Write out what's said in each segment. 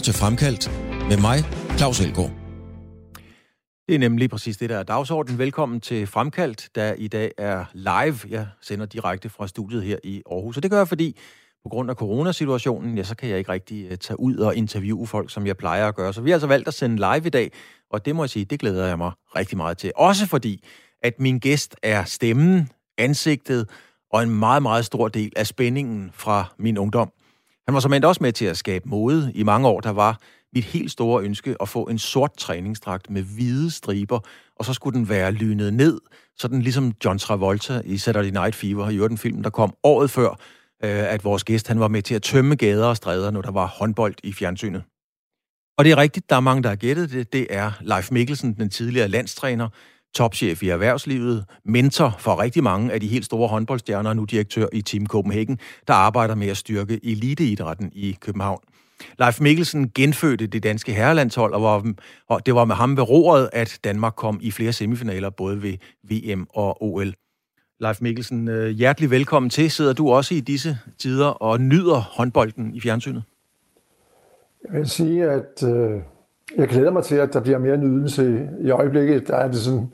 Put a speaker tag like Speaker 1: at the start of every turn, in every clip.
Speaker 1: lytter til Fremkaldt med mig, Claus Elgaard.
Speaker 2: Det er nemlig præcis det, der er dagsordenen. Velkommen til Fremkaldt, der i dag er live. Jeg sender direkte fra studiet her i Aarhus. Og det gør jeg, fordi på grund af coronasituationen, ja, så kan jeg ikke rigtig øh, tage ud og interviewe folk, som jeg plejer at gøre. Så vi har altså valgt at sende live i dag, og det må jeg sige, det glæder jeg mig rigtig meget til. Også fordi, at min gæst er stemmen, ansigtet og en meget, meget stor del af spændingen fra min ungdom. Han var som også med til at skabe mode i mange år. Der var mit helt store ønske at få en sort træningsdragt med hvide striber, og så skulle den være lynet ned, sådan ligesom John Travolta i Saturday Night Fever, i den film, der kom året før, øh, at vores gæst han var med til at tømme gader og stræder, når der var håndbold i fjernsynet. Og det er rigtigt, der er mange, der har gættet det. Det er Leif Mikkelsen, den tidligere landstræner, topchef i erhvervslivet, mentor for rigtig mange af de helt store håndboldstjerner, og nu direktør i Team Copenhagen, der arbejder med at styrke eliteidrætten i København. Leif Mikkelsen genfødte det danske herrelandshold, og, var, og det var med ham ved roret, at Danmark kom i flere semifinaler, både ved VM og OL. Leif Mikkelsen, øh, hjertelig velkommen til. Sidder du også i disse tider og nyder håndbolden i fjernsynet?
Speaker 3: Jeg vil sige, at øh, jeg glæder mig til, at der bliver mere nydelse. I øjeblikket der er det sådan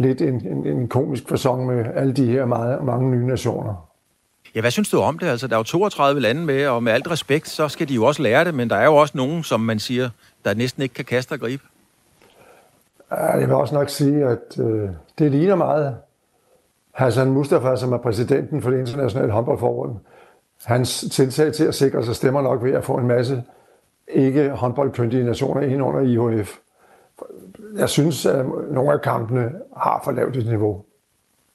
Speaker 3: lidt en, en, en komisk fasong med alle de her meget, mange nye nationer.
Speaker 2: Ja, hvad synes du om det? Altså, der er jo 32 lande med, og med alt respekt, så skal de jo også lære det, men der er jo også nogen, som man siger, der næsten ikke kan kaste og gribe.
Speaker 3: Ja, jeg vil også nok sige, at øh, det ligner meget Hassan Mustafa, som er præsidenten for det internationale håndboldforbund. Hans tiltag til at sikre sig stemmer nok ved at få en masse ikke håndboldkyndige nationer ind under IHF. Jeg synes, at nogle af kampene har for lavt et niveau.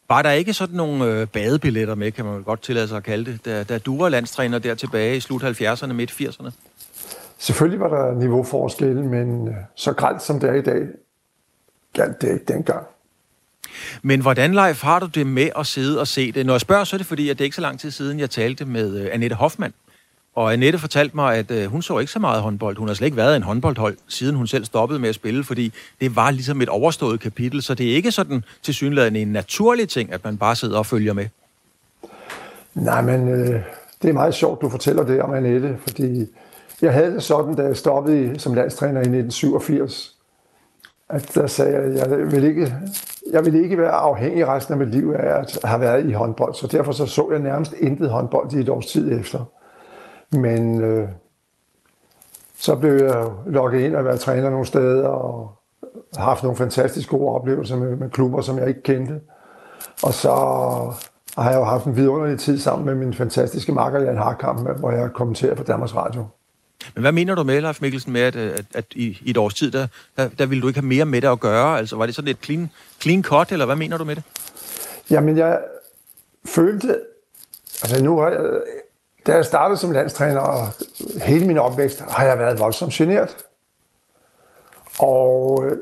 Speaker 2: Var der ikke sådan nogle øh, badebilletter med, kan man godt tillade sig at kalde det, da, da du var landstræner der tilbage i slut 70'erne, midt 80'erne?
Speaker 3: Selvfølgelig var der niveauforskel, men øh, så grælt som det er i dag, galt det ikke dengang.
Speaker 2: Men hvordan, Leif, har du det med at sidde og se det? Når jeg spørger, så er det fordi, at det er ikke så lang tid siden, jeg talte med øh, Annette Hoffmann, og Annette fortalte mig, at øh, hun så ikke så meget håndbold. Hun har slet ikke været en håndboldhold, siden hun selv stoppede med at spille, fordi det var ligesom et overstået kapitel. Så det er ikke sådan til synligheden en naturlig ting, at man bare sidder og følger med.
Speaker 3: Nej, men øh, det er meget sjovt, du fortæller det om Annette, fordi jeg havde det sådan, da jeg stoppede som landstræner i 1987, at der sagde jeg, at jeg vil ikke, jeg vil ikke være afhængig resten af mit liv af at have været i håndbold, så derfor så, så jeg nærmest intet håndbold i et års tid efter. Men øh, så blev jeg lukket ind og været træner nogle steder og haft nogle fantastisk gode oplevelser med, med klubber, som jeg ikke kendte. Og så har jeg jo haft en vidunderlig tid sammen med min fantastiske makker Jan Harkamp, hvor jeg kommenterer på Danmarks Radio.
Speaker 2: Men hvad mener du med, Leif Mikkelsen, med, at, at, at i, i et års tid, der, der, der ville du ikke have mere med det at gøre? Altså, var det sådan et clean, clean cut, eller hvad mener du med det?
Speaker 3: Jamen, jeg følte... Altså, nu har jeg, da jeg startede som landstræner, og hele min opvækst, har jeg været voldsomt generet. Og øh,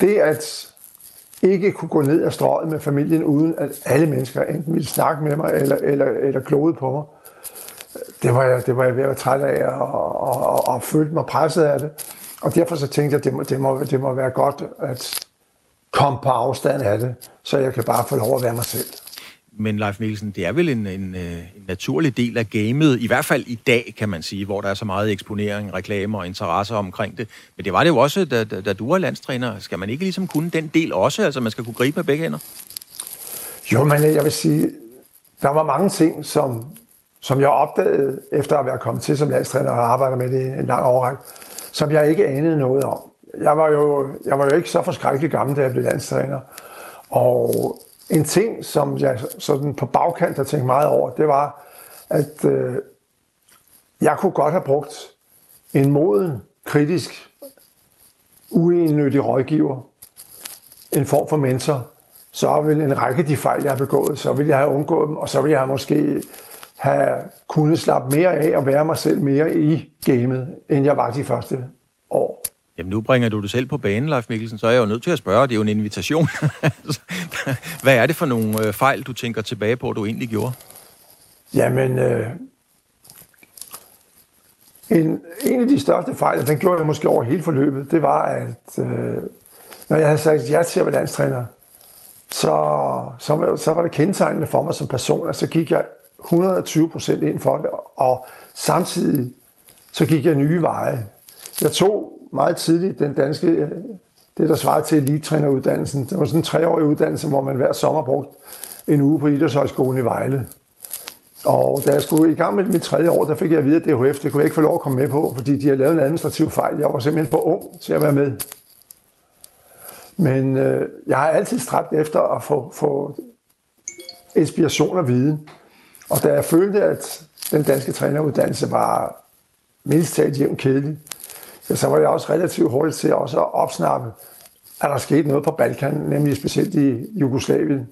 Speaker 3: det at ikke kunne gå ned ad strøget med familien, uden at alle mennesker enten ville snakke med mig, eller, eller, eller klode på mig, det var, jeg, det var jeg ved at være træt af, og, og, og, og følte mig presset af det. Og derfor så tænkte jeg, at det må, det, må, det må være godt at komme på afstand af det, så jeg kan bare få lov at være mig selv.
Speaker 2: Men Leif Mikkelsen, det er vel en, en, øh, en naturlig del af gamet, i hvert fald i dag, kan man sige, hvor der er så meget eksponering, reklamer og interesse omkring det. Men det var det jo også, da, da, da du var landstræner. Skal man ikke ligesom kunne den del også? Altså, man skal kunne gribe med begge hænder?
Speaker 3: Jo, men jeg vil sige, der var mange ting, som, som jeg opdagede, efter at være kommet til som landstræner og arbejder med det en lang overrække, som jeg ikke anede noget om. Jeg var jo, jeg var jo ikke så forskrækkelig gammel, da jeg blev landstræner. Og en ting, som jeg sådan på bagkant har tænkt meget over, det var, at øh, jeg kunne godt have brugt en moden, kritisk, uenødig rådgiver, en form for mentor, så vil en række af de fejl, jeg har begået, så vil jeg have undgået dem, og så vil jeg have måske have kunnet slappe mere af og være mig selv mere i gamet, end jeg var de første.
Speaker 2: Jamen nu bringer du det selv på banen, Leif Mikkelsen, så er jeg jo nødt til at spørge, det er jo en invitation. Hvad er det for nogle øh, fejl, du tænker tilbage på, du egentlig gjorde?
Speaker 3: Jamen, øh, en, en af de største fejl, den gjorde jeg måske over hele forløbet, det var, at øh, når jeg havde sagt ja til at være landstræner, så, så, så var det kendetegnende for mig som person, at så gik jeg 120 procent ind for det, og samtidig så gik jeg nye veje. jeg tog meget tidligt den danske, det der svarer til elitetræneruddannelsen. Det var sådan en treårig uddannelse, hvor man hver sommer brugte en uge på Idrætshøjskolen i Vejle. Og da jeg skulle i gang med mit tredje år, der fik jeg at vide, at DHF, det kunne jeg ikke få lov at komme med på, fordi de havde lavet en administrativ fejl. Jeg var simpelthen for ung til at være med. Men øh, jeg har altid stræbt efter at få, få inspiration og viden. Og da jeg følte, at den danske træneruddannelse var mindst talt jævnt kedelig, så var jeg også relativt hurtigt til også at opsnappe, at der skete noget på Balkan, nemlig specielt i Jugoslavien,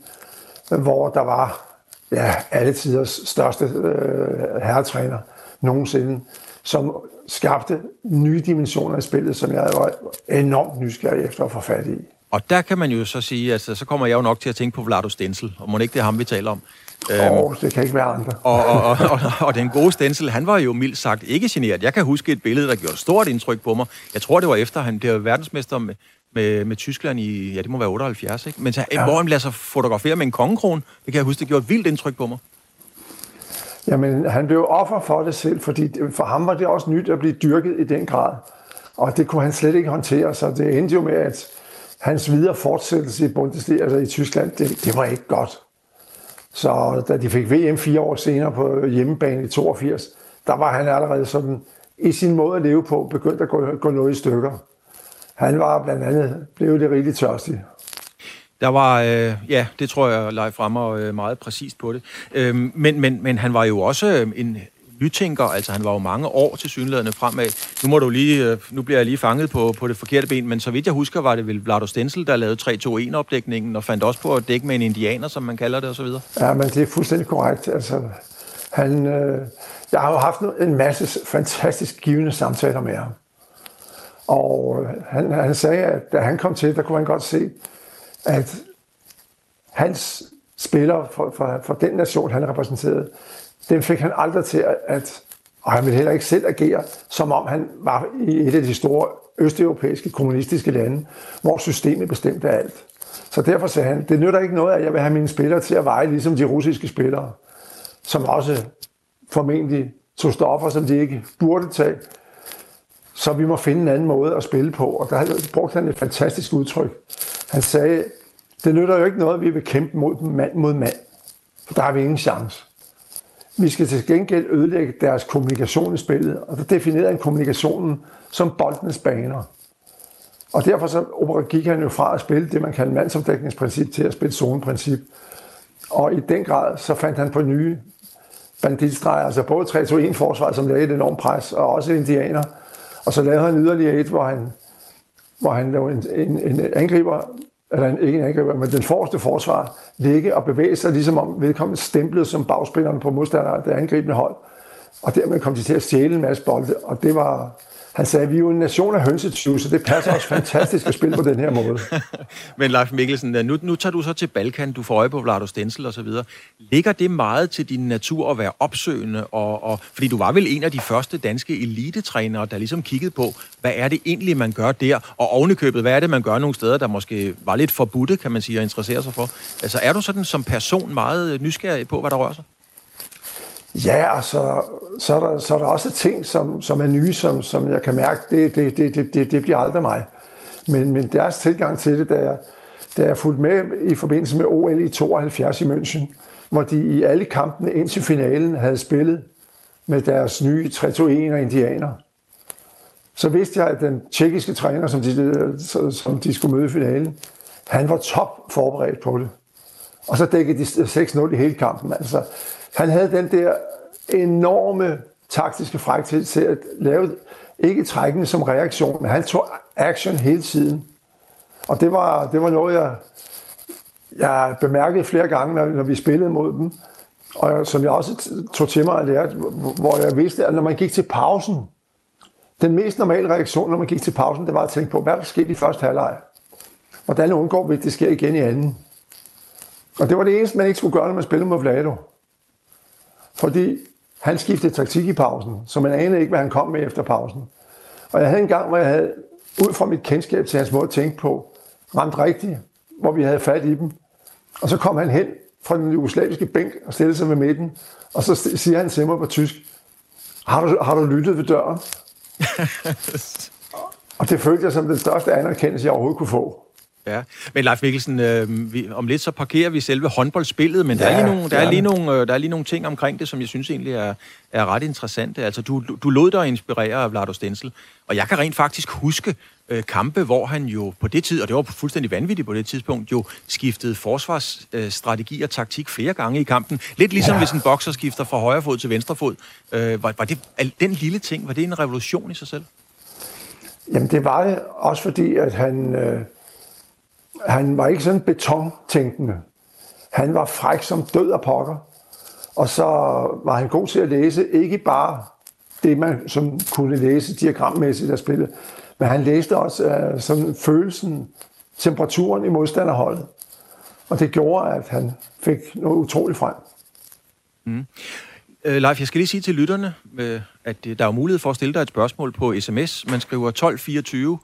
Speaker 3: hvor der var ja, alle tiders største øh, herretræner nogensinde, som skabte nye dimensioner i spillet, som jeg var enormt nysgerrig efter at få fat i.
Speaker 2: Og der kan man jo så sige, altså så kommer jeg jo nok til at tænke på Vlado Stensel, og må ikke det er ham, vi taler om.
Speaker 3: Åh, oh, det kan ikke være andre.
Speaker 2: og, og, og, og, og den gode Stensel, han var jo mildt sagt ikke generet. Jeg kan huske et billede, der gjorde stort indtryk på mig. Jeg tror, det var efter, han blev verdensmester med, med, med Tyskland i, ja, det må være 78, ikke? Men så, ja. hvor han lader sig fotografere med en kongekron, det kan jeg huske, det gjorde et vildt indtryk på mig.
Speaker 3: Jamen, han blev offer for det selv, fordi for ham var det også nyt at blive dyrket i den grad. Og det kunne han slet ikke håndtere, så det endte jo med, at hans videre fortsættelse i Bundesliga, altså i Tyskland, det, det var ikke godt. Så da de fik VM fire år senere på hjemmebane i 82, der var han allerede sådan i sin måde at leve på begyndt at gå, gå noget i stykker. Han var blandt andet blev det rigtig tørstig.
Speaker 2: Der var, øh, ja, det tror jeg, Leif Rammer øh, meget præcist på det. Øh, men, men, men han var jo også øh, en nytænker, altså han var jo mange år til synlædende fremad. Nu, må du lige, øh, nu bliver jeg lige fanget på, på det forkerte ben, men så vidt jeg husker, var det vel Vlado Stensel, der lavede 3-2-1-opdækningen, og fandt også på at dække med en indianer, som man kalder det, osv.
Speaker 3: Ja, men det er fuldstændig korrekt. Altså, han, øh, jeg har jo haft en masse fantastisk givende samtaler med ham. Og øh, han, han sagde, at da han kom til, der kunne han godt se, at hans spillere for, for, for den nation, han repræsenterede, den fik han aldrig til at, at og han ville heller ikke selv agere, som om han var i et af de store østeuropæiske kommunistiske lande, hvor systemet bestemte alt. Så derfor sagde han, det nytter ikke noget, at jeg vil have mine spillere til at veje ligesom de russiske spillere, som også formentlig tog stoffer, som de ikke burde tage. Så vi må finde en anden måde at spille på. Og der brugte han et fantastisk udtryk. Han sagde, det nytter jo ikke noget, at vi vil kæmpe mod mand mod mand. For der har vi ingen chance. Vi skal til gengæld ødelægge deres kommunikation i spillet, og der definerede han kommunikationen som boldenes baner. Og derfor så gik han jo fra at spille det, man kalder mandsomdækningsprincip, til at spille zoneprincip. Og i den grad så fandt han på nye banditstreger, altså både 3-2-1 forsvar, som lavede et enormt pres, og også indianer. Og så lavede han yderligere et, hvor han, hvor han lavede en, en, en angriber, eller en, ikke en angriber, men den forreste forsvar, ligge og bevæge sig, ligesom om vedkommende stemplede som bagspilleren på modstanderen, det angribende hold. Og dermed kom de til at stjæle en masse bolde, og det var, han sagde, vi er jo en nation af hønsetyve, så det passer også fantastisk at spille på den her måde.
Speaker 2: Men Leif Mikkelsen, nu, nu tager du så til Balkan, du får øje på Vlado Stensel og så videre. Ligger det meget til din natur at være opsøgende? Og, og, fordi du var vel en af de første danske elitetrænere, der ligesom kiggede på, hvad er det egentlig, man gør der? Og ovenikøbet, hvad er det, man gør nogle steder, der måske var lidt forbudte, kan man sige, at interessere sig for? Altså er du sådan som person meget nysgerrig på, hvad der rører sig?
Speaker 3: Ja, så så er der, så er der også ting, som, som er nye, som, som jeg kan mærke, det, det, det, det, det bliver aldrig mig. Men, men deres tilgang til det, da jeg, da jeg fulgte med i forbindelse med OL i 72 i München, hvor de i alle kampene indtil finalen havde spillet med deres nye 3 2 indianer, så vidste jeg, at den tjekkiske træner, som de, som de skulle møde i finalen, han var top forberedt på det. Og så dækkede de 6-0 i hele kampen. Altså, han havde den der enorme taktiske frækthed til at lave, ikke trækkende som reaktion, men han tog action hele tiden. Og det var, det var noget, jeg, jeg bemærkede flere gange, når, når vi spillede mod dem, og som jeg også tog til mig at lære, hvor jeg vidste, at når man gik til pausen, den mest normale reaktion, når man gik til pausen, det var at tænke på, hvad der skete i første halvleg. Hvordan undgår vi, at det sker igen i anden? Og det var det eneste, man ikke skulle gøre, når man spillede mod Vlado. Fordi han skiftede taktik i pausen, så man anede ikke, hvad han kom med efter pausen. Og jeg havde en gang, hvor jeg havde, ud fra mit kendskab til hans måde at tænke på, ramt rigtigt, hvor vi havde fat i dem. Og så kom han hen fra den jugoslaviske bænk og stillede sig ved midten, og så siger han til mig på tysk, har du, har du lyttet ved døren? Og det følte jeg som den største anerkendelse, jeg overhovedet kunne få.
Speaker 2: Ja, men Leif Mikkelsen, øh, vi, om lidt så parkerer vi selve håndboldspillet, men ja, der, er lige nogle, der, er lige nogle, øh, der er lige nogle ting omkring det, som jeg synes egentlig er, er ret interessante. Altså, du, du lod dig inspirere af Vlado Stensel, og jeg kan rent faktisk huske øh, kampe, hvor han jo på det tid, og det var fuldstændig vanvittigt på det tidspunkt, jo skiftede forsvarsstrategi og taktik flere gange i kampen. Lidt ligesom ja. hvis en bokser skifter fra højre fod til venstre fod. Øh, var, var det, den lille ting, var det en revolution i sig selv?
Speaker 3: Jamen, det var det også fordi, at han... Øh han var ikke sådan betontænkende. Han var fræk som død og pokker. Og så var han god til at læse, ikke bare det, man som kunne læse diagrammæssigt af spillet, men han læste også uh, sådan følelsen, temperaturen i modstanderholdet. Og det gjorde, at han fik noget utroligt frem.
Speaker 2: Mm. Uh, Leif, jeg skal lige sige til lytterne, uh, at der er mulighed for at stille dig et spørgsmål på sms. Man skriver 1224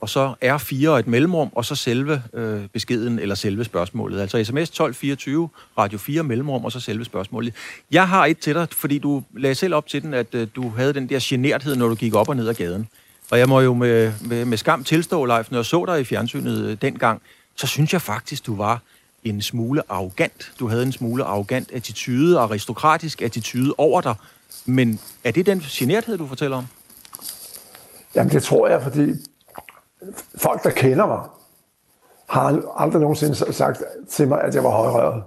Speaker 2: og så R4 og et mellemrum, og så selve øh, beskeden eller selve spørgsmålet. Altså sms 1224, radio 4 mellemrum, og så selve spørgsmålet. Jeg har et til dig, fordi du lagde selv op til den, at øh, du havde den der generthed, når du gik op og ned ad gaden. Og jeg må jo med, med, med skam tilstå, Leif, når jeg så dig i fjernsynet øh, dengang, så synes jeg faktisk, du var en smule arrogant. Du havde en smule arrogant attitude, aristokratisk attitude over dig. Men er det den generthed, du fortæller om?
Speaker 3: Jamen det tror jeg, fordi folk, der kender mig, har aldrig nogensinde sagt til mig, at jeg var højrøret.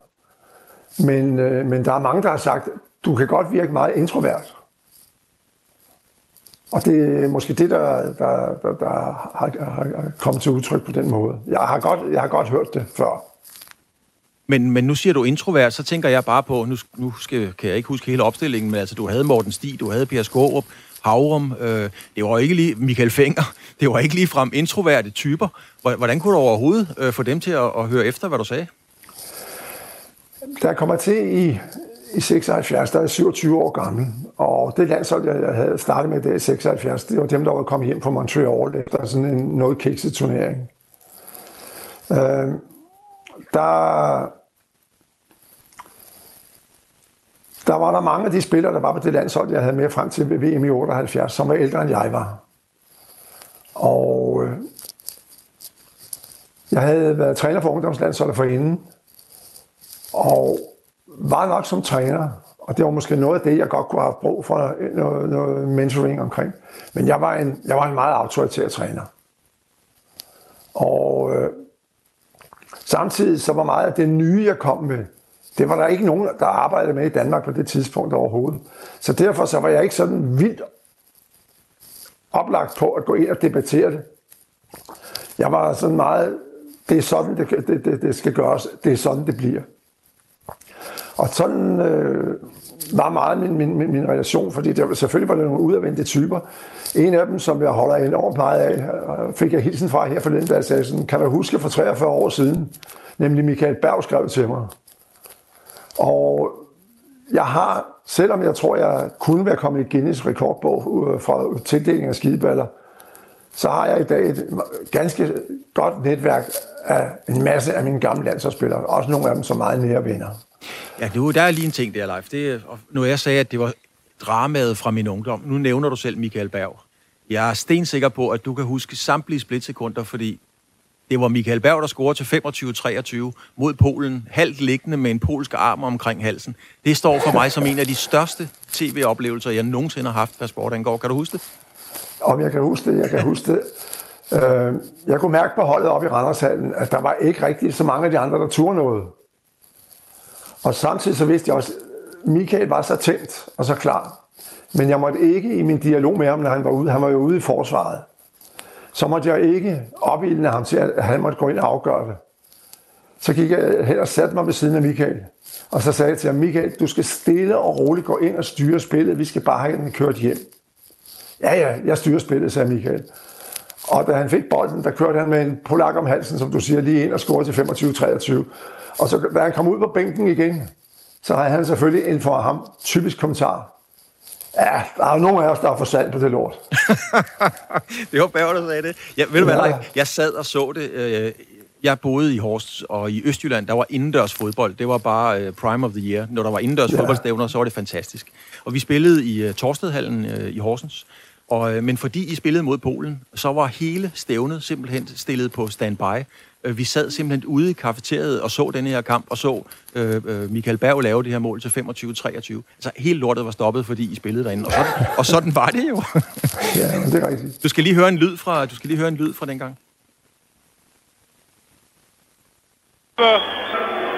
Speaker 3: Men, øh, men der er mange, der har sagt, du kan godt virke meget introvert. Og det er måske det, der, der, der, der har, har kommet til udtryk på den måde. Jeg har godt, jeg har godt hørt det før.
Speaker 2: Men, men nu siger du introvert, så tænker jeg bare på, nu, nu skal, kan jeg ikke huske hele opstillingen, men altså, du havde Morten Stig, du havde Per Skårup, Havrum, øh, det var ikke lige Michael Fenger, det var ikke lige frem introverte typer. Hvordan kunne du overhovedet øh, få dem til at, at høre efter, hvad du sagde?
Speaker 3: Der kommer til i, i 76, der er 27 år gammel, og det landshold, jeg havde startet med der i 76, det var dem, der var kommet hjem fra Montreal efter sådan en noget kikset turnering. Øh, der der var der mange af de spillere, der var på det landshold, jeg havde med frem til VM i 78, som var ældre end jeg var. Og øh, jeg havde været træner for ungdomslandsholdet forinden, og var nok som træner, og det var måske noget af det, jeg godt kunne have brug for øh, noget, noget mentoring omkring. Men jeg var en, jeg var en meget autoritær træner. Og øh, samtidig så var meget af det nye, jeg kom med, det var der ikke nogen, der arbejdede med i Danmark på det tidspunkt overhovedet. Så derfor så var jeg ikke sådan vildt oplagt på at gå ind og debattere det. Jeg var sådan meget, det er sådan, det, det, det, det skal gøres, det er sådan, det bliver. Og sådan øh, var meget min, min, min, min relation, fordi der, selvfølgelig var der nogle udadvendte typer. En af dem, som jeg holder enormt meget af, øh, fik jeg hilsen fra her forleden, da jeg sagde sådan, kan du huske for 43 år siden, nemlig Michael Berg skrev til mig. Og jeg har, selvom jeg tror, jeg kunne være kommet i Guinness rekordbog øh, fra tildeling af skideballer, så har jeg i dag et ganske godt netværk af en masse af mine gamle landsholdsspillere. Også nogle af dem som meget nære venner.
Speaker 2: Ja, nu der er lige en ting der, Leif. Det, nu jeg sagde, at det var dramaet fra min ungdom. Nu nævner du selv Michael Berg. Jeg er stensikker på, at du kan huske samtlige splitsekunder, fordi det var Michael Berg, der scorede til 25-23 mod Polen, halvt liggende med en polsk arm omkring halsen. Det står for mig som en af de største tv-oplevelser, jeg nogensinde har haft, hvad sport angår. Kan du huske det?
Speaker 3: Om jeg kan huske det, jeg kan huske det. Øh, jeg kunne mærke på holdet op i Randershallen, at der var ikke rigtig så mange af de andre, der turde noget. Og samtidig så vidste jeg også, at Michael var så tændt og så klar. Men jeg måtte ikke i min dialog med ham, når han var ude. Han var jo ude i forsvaret så måtte jeg ikke opildne ham til, at han måtte gå ind og afgøre det. Så gik jeg hen og satte mig ved siden af Michael. Og så sagde jeg til ham, Michael, du skal stille og roligt gå ind og styre spillet. Vi skal bare have den kørt hjem. Ja, ja, jeg styrer spillet, sagde Michael. Og da han fik bolden, der kørte han med en polak om halsen, som du siger, lige ind og scorede til 25-23. Og så da han kom ud på bænken igen, så havde han selvfølgelig en for ham typisk kommentar. Ja, der er jo nogen af os, der har salt på det lort.
Speaker 2: det var Bæver, der sagde det. Ja, ved du hvad, ja. jeg sad og så det. Øh, jeg boede i Horst, og i Østjylland, der var indendørs fodbold. Det var bare uh, prime of the year. Når der var indendørs ja. fodboldstævner, så var det fantastisk. Og vi spillede i uh, Torstedhallen uh, i Horsens. Og, øh, men fordi I spillede mod Polen, så var hele stævnet simpelthen stillet på standby. Øh, vi sad simpelthen ude i kafeteriet og så den her kamp, og så øh, øh Michael Berg lave det her mål til 25-23. Altså hele lortet var stoppet, fordi I spillede derinde. Og sådan, og sådan var det jo.
Speaker 3: ja, det er rigtigt.
Speaker 2: Du skal lige høre en lyd fra, du skal lige høre en lyd fra den gang.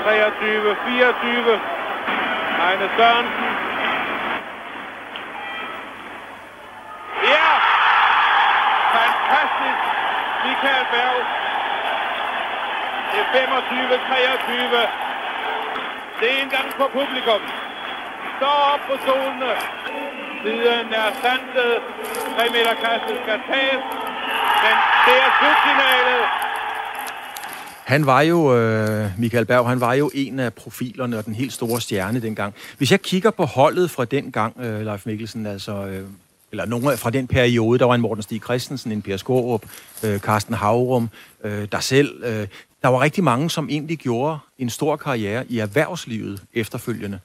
Speaker 4: 23, 24. Heine Sørensen. Ja! Fantastisk. Michael Berg. Det er 25, 23. Det er en gang for publikum. Stå op på stolene. Siden er sandet. 3 meter kastet skal tages. Men det er slutsignalet.
Speaker 2: Han var jo, øh, Michael Berg, han var jo en af profilerne og den helt store stjerne dengang. Hvis jeg kigger på holdet fra den gang, øh, Leif Mikkelsen, altså, øh, eller nogle fra den periode, der var en Morten Stig Christensen, en Per Skorup, øh, Carsten Havrum, øh, der selv. Øh, der var rigtig mange, som egentlig gjorde en stor karriere i erhvervslivet efterfølgende.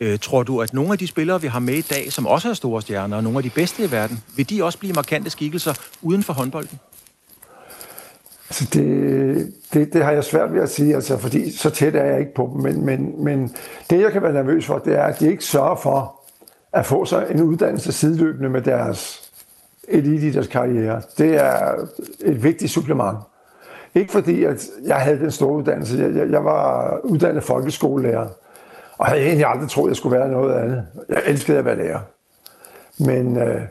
Speaker 2: Øh, tror du, at nogle af de spillere, vi har med i dag, som også er store stjerner, og nogle af de bedste i verden, vil de også blive markante skikkelser uden for håndbolden?
Speaker 3: Altså det, det, det har jeg svært ved at sige, altså, fordi så tæt er jeg ikke på dem. Men, men, men det, jeg kan være nervøs for, det er, at de ikke sørger for at få sig en uddannelse sideløbende med deres elite karriere. Det er et vigtigt supplement. Ikke fordi, at jeg havde den store uddannelse. Jeg, jeg, jeg var uddannet folkeskolelærer, og havde egentlig aldrig troet, at jeg skulle være noget andet. Jeg elskede at være lærer. Men øh,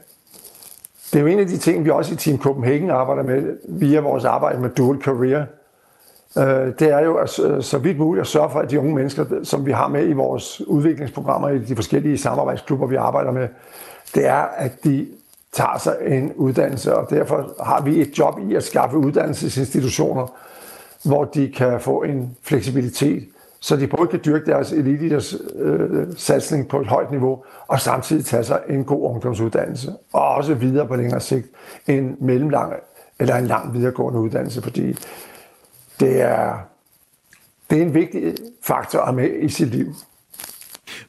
Speaker 3: det er jo en af de ting, vi også i Team Copenhagen arbejder med, via vores arbejde med dual career. Øh, det er jo at, øh, så vidt muligt at sørge for, at de unge mennesker, som vi har med i vores udviklingsprogrammer i de forskellige samarbejdsklubber, vi arbejder med, det er, at de tager sig en uddannelse, og derfor har vi et job i at skaffe uddannelsesinstitutioner, hvor de kan få en fleksibilitet så de både kan dyrke deres elitiders øh, satsning på et højt niveau, og samtidig tage sig en god ungdomsuddannelse, og også videre på længere sigt en mellemlang eller en lang videregående uddannelse, fordi det er, det er en vigtig faktor at have med i sit liv.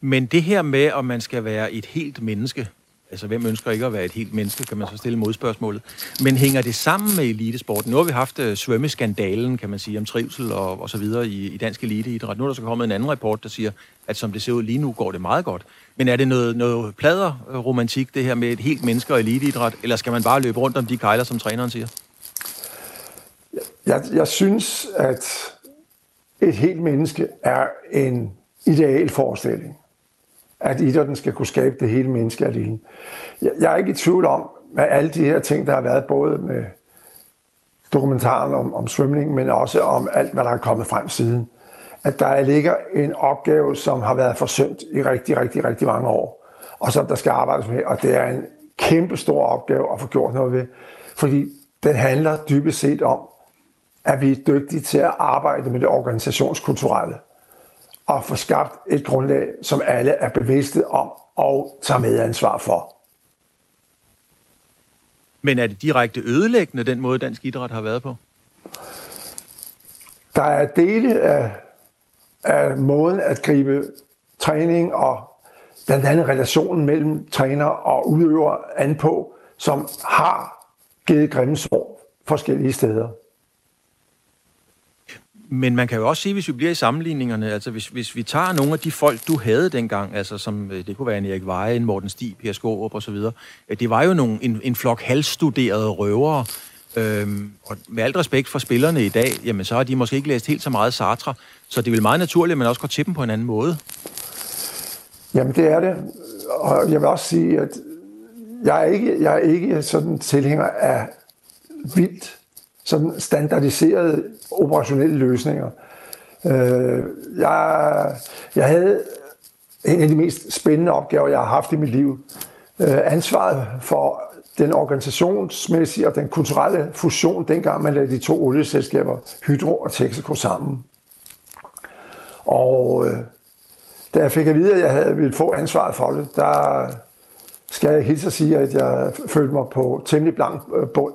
Speaker 2: Men det her med, om man skal være et helt menneske, Altså, hvem ønsker ikke at være et helt menneske, kan man så stille modspørgsmålet. Men hænger det sammen med elitesporten? Nu har vi haft uh, svømmeskandalen, kan man sige, om trivsel og, og så videre i, i dansk eliteidræt. Nu er der så kommet en anden rapport, der siger, at som det ser ud lige nu, går det meget godt. Men er det noget, noget plader øh, romantik, det her med et helt menneske og eliteidræt, eller skal man bare løbe rundt om de kejler, som træneren siger?
Speaker 3: Jeg, jeg synes, at et helt menneske er en ideal forestilling at idrætten skal kunne skabe det hele menneske alene. Jeg, jeg er ikke i tvivl om, med alle de her ting, der har været både med dokumentaren om, om svømning, men også om alt, hvad der er kommet frem siden, at der ligger en opgave, som har været forsømt i rigtig, rigtig, rigtig mange år, og som der skal arbejdes med, og det er en kæmpe stor opgave at få gjort noget ved, fordi den handler dybest set om, at vi er dygtige til at arbejde med det organisationskulturelle og få skabt et grundlag, som alle er bevidste om og tager medansvar for.
Speaker 2: Men er det direkte ødelæggende, den måde dansk idræt har været på?
Speaker 3: Der er dele af, af måden at gribe træning og blandt andet relationen mellem træner og udøver an på, som har givet grimme sår forskellige steder.
Speaker 2: Men man kan jo også sige, hvis vi bliver i sammenligningerne, altså hvis, hvis vi tager nogle af de folk, du havde dengang, altså som øh, det kunne være en Erik Veje, en Morten Stig, Per Skårup og så videre, øh, det var jo nogle, en, en flok halvstuderede røvere, øhm, og med alt respekt for spillerne i dag, jamen så har de måske ikke læst helt så meget Sartre, så det er vel meget naturligt, at man også går til dem på en anden måde.
Speaker 3: Jamen det er det, og jeg vil også sige, at jeg er ikke, jeg er ikke sådan tilhænger af vildt sådan standardiserede operationelle løsninger. Øh, jeg, jeg havde en af de mest spændende opgaver, jeg har haft i mit liv. Øh, ansvaret for den organisationsmæssige og den kulturelle fusion, dengang man lavede de to olieselskaber, Hydro og Texaco, sammen. Og øh, da jeg fik at vide, at jeg havde ville få ansvaret for det, der skal jeg hilse at sige, at jeg følte mig på temmelig blank øh, bund.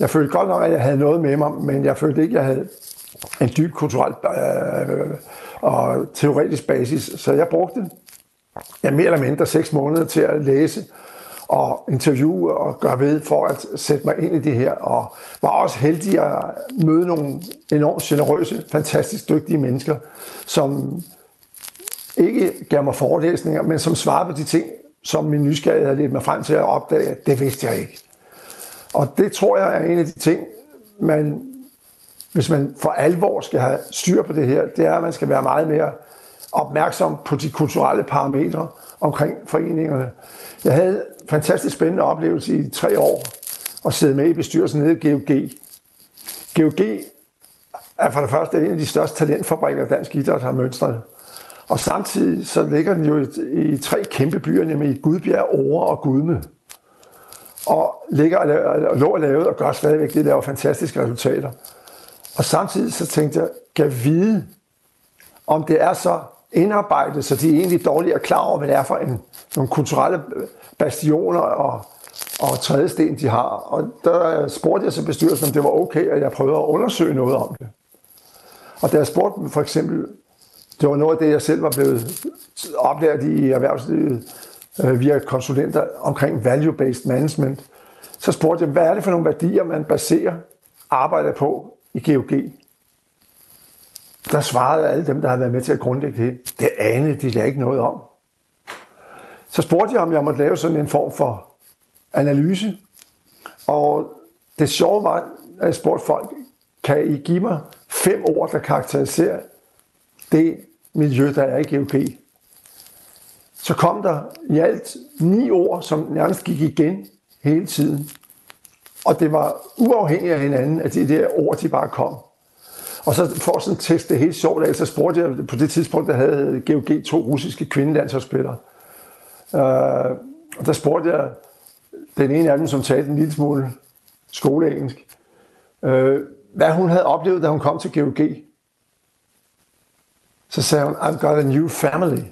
Speaker 3: Jeg følte godt nok, at jeg havde noget med mig, men jeg følte ikke, at jeg havde en dyb kulturel øh, øh, og teoretisk basis. Så jeg brugte ja, mere eller mindre seks måneder til at læse og interviewe og gøre ved for at sætte mig ind i det her, og var også heldig at møde nogle enormt generøse, fantastisk dygtige mennesker, som ikke gav mig forelæsninger, men som svarede på de ting, som min nysgerrighed har lidt mig frem til at opdage, at det vidste jeg ikke. Og det tror jeg er en af de ting, man, hvis man for alvor skal have styr på det her, det er, at man skal være meget mere opmærksom på de kulturelle parametre omkring foreningerne. Jeg havde en fantastisk spændende oplevelse i tre år at sidde med i bestyrelsen nede i GOG. GOG er for det første en af de største talentfabrikker, dansk idræt har mønstret. Og samtidig så ligger den jo i, i tre kæmpe byer, nemlig Gudbjerg, Ore og Gudme. Og ligger og lå og lavet og gør stadigvæk det, laver fantastiske resultater. Og samtidig så tænkte jeg, kan vide, om det er så indarbejdet, så de er egentlig dårligt er klar over, hvad det er for en, nogle kulturelle bastioner og, og trædesten, de har. Og der spurgte jeg så bestyrelsen, om det var okay, at jeg prøvede at undersøge noget om det. Og da jeg spurgte dem for eksempel, det var noget af det, jeg selv var blevet oplært i erhvervslivet øh, via konsulenter omkring value-based management, så spurgte jeg, hvad er det for nogle værdier, man baserer arbejdet på i GOG? Der svarede alle dem, der havde været med til at grundlægge det, det anede de da ikke noget om. Så spurgte jeg, om jeg måtte lave sådan en form for analyse. Og det sjove var, at jeg spurgte folk, kan I give mig fem ord, der karakteriserer det miljø, der er i GOG? Så kom der i alt ni ord, som nærmest gik igen hele tiden. Og det var uafhængigt af hinanden, at de der ord, de bare kom. Og så for sådan at teste det helt sjovt af, så spurgte jeg på det tidspunkt, der havde GOG to russiske kvindelandsholdsspillere. Uh, og der spurgte jeg den ene af dem, som talte en lille smule skoleengelsk, uh, hvad hun havde oplevet, da hun kom til GOG. Så sagde hun, I've got a new family.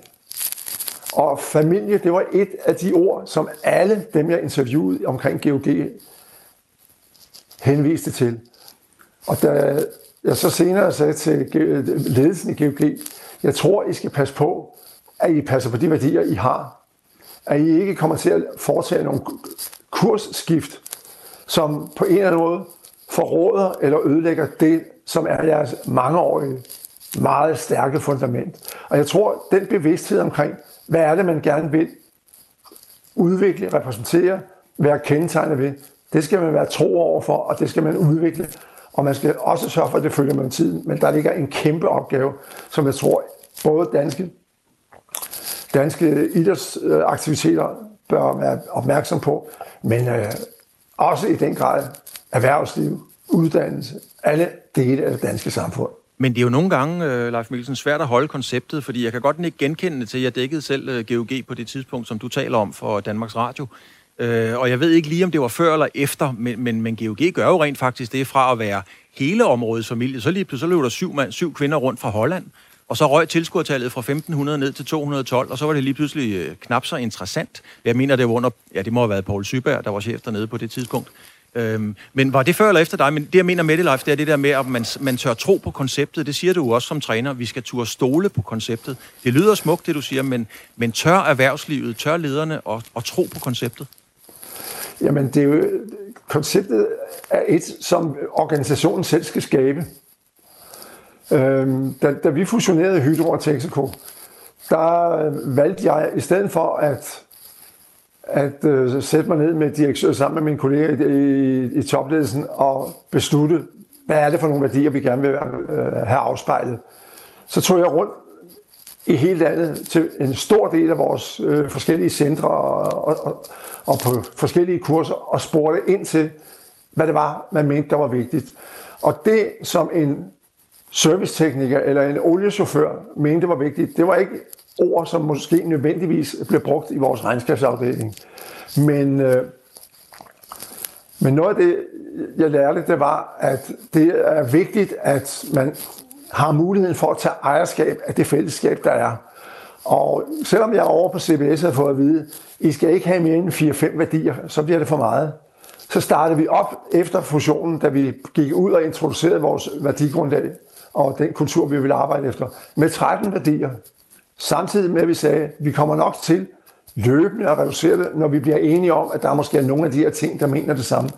Speaker 3: Og familie, det var et af de ord, som alle dem, jeg interviewede omkring GOG, henviste til. Og da jeg så senere sagde til ledelsen i GOG, jeg tror, I skal passe på, at I passer på de værdier, I har. At I ikke kommer til at foretage nogle kursskift, som på en eller anden måde forråder eller ødelægger det, som er jeres mangeårige, meget stærke fundament. Og jeg tror, den bevidsthed omkring, hvad er det, man gerne vil udvikle, repræsentere, være kendetegnet ved, det skal man være tro over for, og det skal man udvikle og man skal også sørge for, at det følger med tiden. Men der ligger en kæmpe opgave, som jeg tror, både danske, danske idrætsaktiviteter bør være opmærksom på, men øh, også i den grad erhvervsliv, uddannelse, alle dele af det danske samfund.
Speaker 2: Men det er jo nogle gange, øh, Leif Mikkelsen, svært at holde konceptet, fordi jeg kan godt ikke genkende det til, at jeg dækkede selv øh, GOG på det tidspunkt, som du taler om for Danmarks Radio. Øh, og jeg ved ikke lige, om det var før eller efter, men, men, men GOG gør jo rent faktisk det fra at være hele områdets familie. Så lige pludselig så løb der syv, mand, syv kvinder rundt fra Holland, og så røg tilskuertallet fra 1500 ned til 212, og så var det lige pludselig øh, knap så interessant. Jeg mener, det var under, ja, det må have været Paul Syberg, der var chef dernede på det tidspunkt. Øhm, men var det før eller efter dig? Men det, jeg mener med det, Leif, det er det der med, at man, man tør tro på konceptet. Det siger du også som træner. Vi skal turde stole på konceptet. Det lyder smukt, det du siger, men, men tør erhvervslivet, tør lederne og, og tro på konceptet?
Speaker 3: Jamen, det er jo, konceptet er et, som organisationen selv skal skabe. Øhm, da, da vi fusionerede Hydro og Texaco, der valgte jeg, i stedet for at, at øh, sætte mig ned med direktør sammen med mine kolleger i, i, i topledelsen og beslutte, hvad er det for nogle værdier, vi gerne vil øh, have afspejlet, så tog jeg rundt i hele landet til en stor del af vores øh, forskellige centre og, og, og, og på forskellige kurser og spurgte ind til, hvad det var, man mente, der var vigtigt. Og det, som en servicetekniker eller en oliechauffør mente var vigtigt, det var ikke ord, som måske nødvendigvis blev brugt i vores regnskabsafdeling. Men, øh, men noget af det, jeg lærte, det var, at det er vigtigt, at man har muligheden for at tage ejerskab af det fællesskab, der er. Og selvom jeg over på CBS har fået at vide, I skal ikke have mere end 4-5 værdier, så bliver det for meget. Så startede vi op efter fusionen, da vi gik ud og introducerede vores værdigrundlag og den kultur, vi vil arbejde efter, med 13 værdier. Samtidig med, at vi sagde, at vi kommer nok til løbende at reducere det, når vi bliver enige om, at der måske er nogle af de her ting, der mener det samme.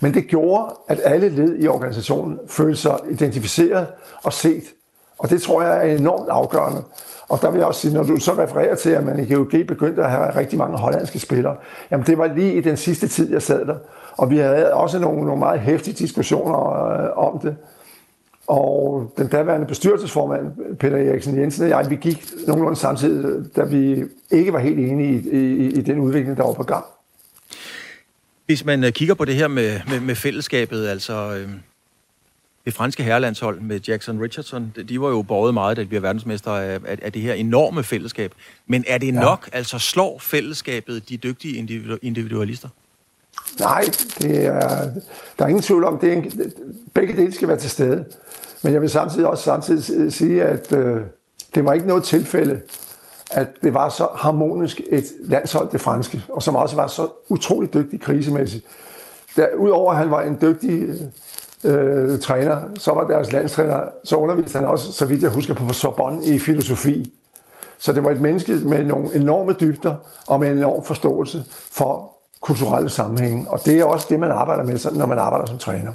Speaker 3: Men det gjorde, at alle led i organisationen følte sig identificeret og set. Og det tror jeg er enormt afgørende. Og der vil jeg også sige, når du så refererer til, at man i GOG begyndte at have rigtig mange hollandske spillere, jamen det var lige i den sidste tid, jeg sad der. Og vi havde også nogle, nogle meget hæftige diskussioner øh, om det. Og den daværende bestyrelsesformand, Peter Eriksen Jensen og jeg, vi gik nogenlunde samtidig, da vi ikke var helt enige i, i, i den udvikling, der var på gang.
Speaker 2: Hvis man øh, kigger på det her med, med, med fællesskabet, altså øh, det franske herrelandshold med Jackson Richardson, de var jo båret meget, da de bliver verdensmester af, af, af det her enorme fællesskab. Men er det ja. nok, altså slår fællesskabet de dygtige individualister?
Speaker 3: Nej, det er, der er ingen tvivl om, det er begge dele skal være til stede. Men jeg vil samtidig også samtidig sige, at øh, det var ikke noget tilfælde, at det var så harmonisk et landshold, det franske, og som også var så utrolig dygtig krisemæssigt. Der, Udover at han var en dygtig øh, træner, så var deres landstræner, så underviste han også, så vidt jeg husker, på Sorbonne i filosofi. Så det var et menneske med nogle enorme dybder og med en enorm forståelse for kulturelle sammenhænge. Og det er også det, man arbejder med, når man arbejder som træner.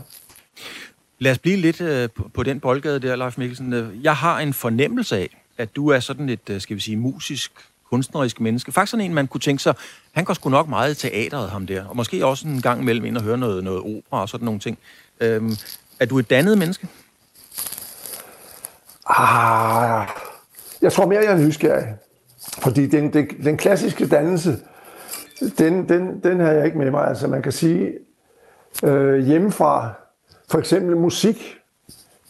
Speaker 2: Lad os blive lidt øh, på den boldgade der, Leif Mikkelsen. Jeg har en fornemmelse af, at du er sådan et, øh, skal vi sige, musisk, kunstnerisk menneske. Faktisk sådan en, man kunne tænke sig, han går sgu nok meget i teateret, ham der. Og måske også en gang imellem ind og høre noget, noget opera og sådan nogle ting. Øhm, er du et dannet menneske?
Speaker 3: Ah, jeg tror mere, jeg er nysgerrig. Fordi den, den, den klassiske dannelse, den, den, den havde jeg ikke med mig. Altså man kan sige, øh, hjemmefra, for eksempel musik,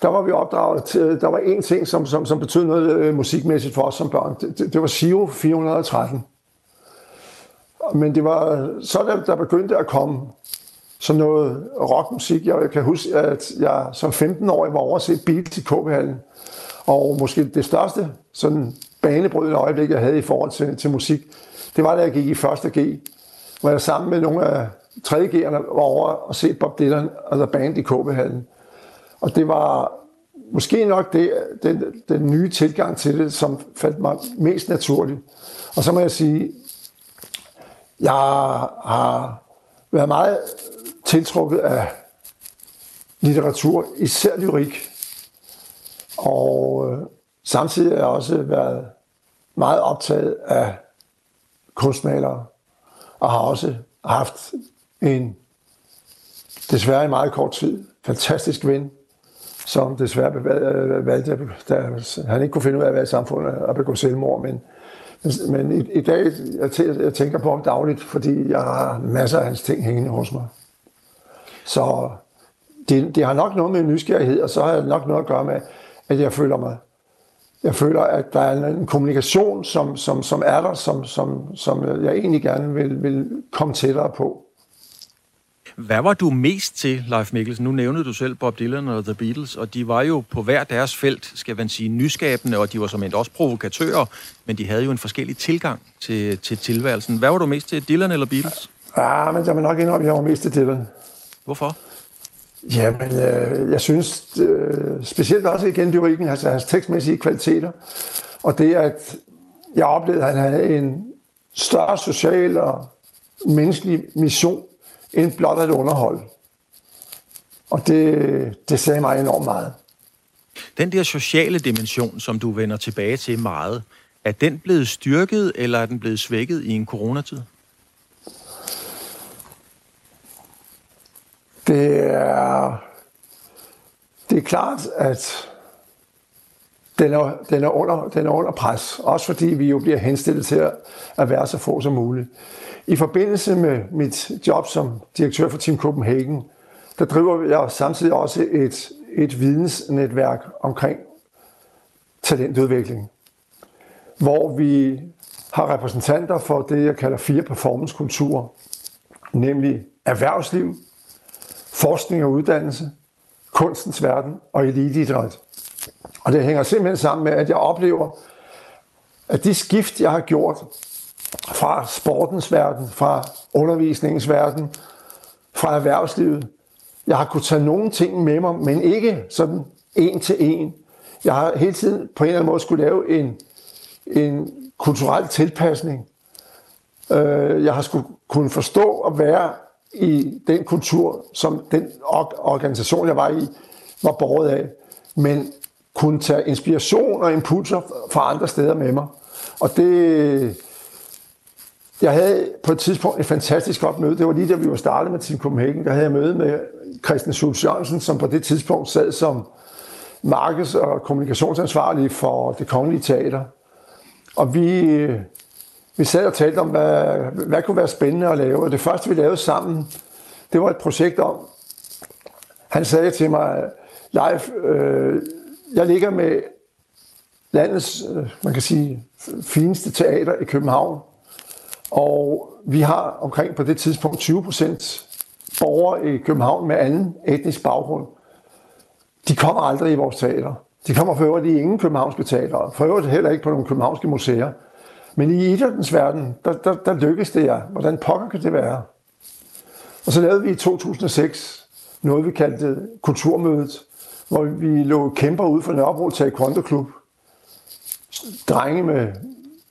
Speaker 3: der var vi opdraget til, øh, der var en ting, som, som, som betød noget øh, musikmæssigt for os som børn. Det, det, det var Siro 413. Men det var så, der, der begyndte at komme sådan noget rockmusik. Jeg kan huske, at jeg som 15-årig var over at se Beatles i kb Og måske det største sådan banebrydende øjeblik, jeg havde i forhold til, til musik, det var, da jeg gik i første G, hvor jeg sammen med nogle af 3. G'erne var over og se Bob Dylan og The Band i KB-hallen. Og det var måske nok det, den, den nye tilgang til det, som faldt mig mest naturligt. Og så må jeg sige, jeg har været meget tiltrukket af litteratur, især lyrik. Og øh, samtidig har jeg også været meget optaget af kunstmalere, og har også haft en, desværre i meget kort tid, fantastisk ven, som desværre valgte, øh, øh, da han ikke kunne finde ud af at være i samfundet og begå selvmord, men, men i, i dag, jeg, jeg tænker på ham dagligt, fordi jeg har masser af hans ting hængende hos mig. Så det, det har nok noget med nysgerrighed, og så har jeg nok noget at gøre med, at jeg føler mig jeg føler, at der er en kommunikation, som, som, som er der, som, som, som jeg egentlig gerne vil, vil komme tættere på.
Speaker 2: Hvad var du mest til, Leif Mikkelsen? Nu nævnede du selv Bob Dylan og The Beatles, og de var jo på hver deres felt, skal man sige, nyskabende, og de var som også provokatører, men de havde jo en forskellig tilgang til, til tilværelsen. Hvad var du mest til, Dylan eller Beatles?
Speaker 3: Ja, men jeg vil nok indrømme, at jeg var mest til Dylan.
Speaker 2: Hvorfor?
Speaker 3: Jamen, øh, jeg synes øh, specielt også igen lyrikken, altså hans tekstmæssige kvaliteter, og det at jeg oplevede, at han havde en større social og menneskelig mission, end blot at underholde. Og det, det sagde mig enormt meget.
Speaker 2: Den der sociale dimension, som du vender tilbage til meget, er den blevet styrket, eller er den blevet svækket i en coronatid?
Speaker 3: Det er, det er klart, at den er, den, er under, den er under pres. Også fordi vi jo bliver henstillet til at, at være så få som muligt. I forbindelse med mit job som direktør for Team Copenhagen, der driver jeg samtidig også et, et vidensnetværk omkring talentudvikling, hvor vi har repræsentanter for det, jeg kalder fire performancekulturer, nemlig erhvervsliv, forskning og uddannelse, kunstens verden og eliteidræt. Og det hænger simpelthen sammen med, at jeg oplever, at de skift, jeg har gjort fra sportens verden, fra undervisningens verden, fra erhvervslivet, jeg har kunnet tage nogle ting med mig, men ikke sådan en til en. Jeg har hele tiden på en eller anden måde skulle lave en, en kulturel tilpasning øh, jeg har skulle kunne forstå at være i den kultur, som den organisation, jeg var i, var borget af, men kunne tage inspiration og impulser fra andre steder med mig. Og det, jeg havde på et tidspunkt et fantastisk godt møde. Det var lige da vi var startet med Team Copenhagen. Der havde jeg møde med Christian Schultz Jørgensen, som på det tidspunkt sad som markeds- og kommunikationsansvarlig for det kongelige teater. Og vi, vi sad og talte om, hvad, hvad kunne være spændende at lave. Og det første, vi lavede sammen, det var et projekt om, han sagde til mig, live, øh, jeg ligger med landets, øh, man kan sige, fineste teater i København. Og vi har omkring på det tidspunkt 20 procent borgere i København med anden etnisk baggrund. De kommer aldrig i vores teater. De kommer for øvrigt i ingen københavnske teater. For øvrigt heller ikke på nogle københavnske museer. Men i idrættens verden, der, der, der lykkedes det jer. Hvordan pokker kan det være? Og så lavede vi i 2006 noget, vi kaldte Kulturmødet, hvor vi lå kæmper ud for Nørrebro Taekwondo Klub. Drenge med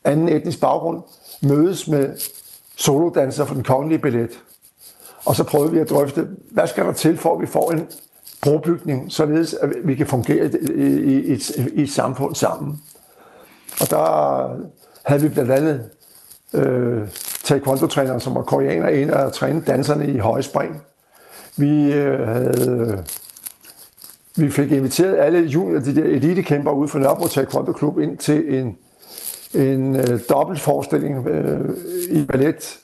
Speaker 3: anden etnisk baggrund mødes med solodansere for den kongelige billet. Og så prøvede vi at drøfte, hvad skal der til, for at vi får en brobygning, således at vi kan fungere i, i, i, et, i et samfund sammen. Og der havde vi blandt andet øh, taekwondo-træneren, som var koreaner, en af træne danserne i højspring. Vi øh, havde vi fik inviteret alle junior, de der elitekæmper ude fra Nørrebro Taekwondo Klub ind til en, en øh, dobbeltforestilling øh, i ballet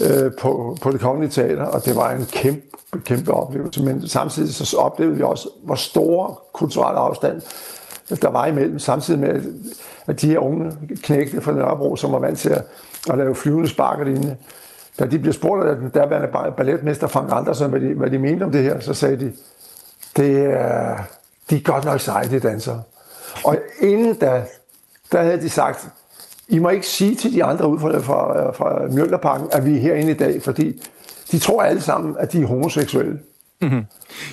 Speaker 3: øh, på, på det kongelige teater, og det var en kæmpe, kæmpe oplevelse. Men samtidig så oplevede vi også, hvor store kulturelle afstand der var imellem, samtidig med, at de her unge knægte fra Nørrebro, som var vant til at, at lave flyvende spark og lignende, da de blev spurgt af den derværende balletmester Frank Andersen, hvad de, hvad de mente om det her, så sagde de, det er, de er godt nok seje, de dansere. Og inden da, der havde de sagt, I må ikke sige til de andre ude fra, fra, fra Mjølnerparken, at vi er herinde i dag, fordi de tror alle sammen, at de er homoseksuelle.
Speaker 2: Mm-hmm.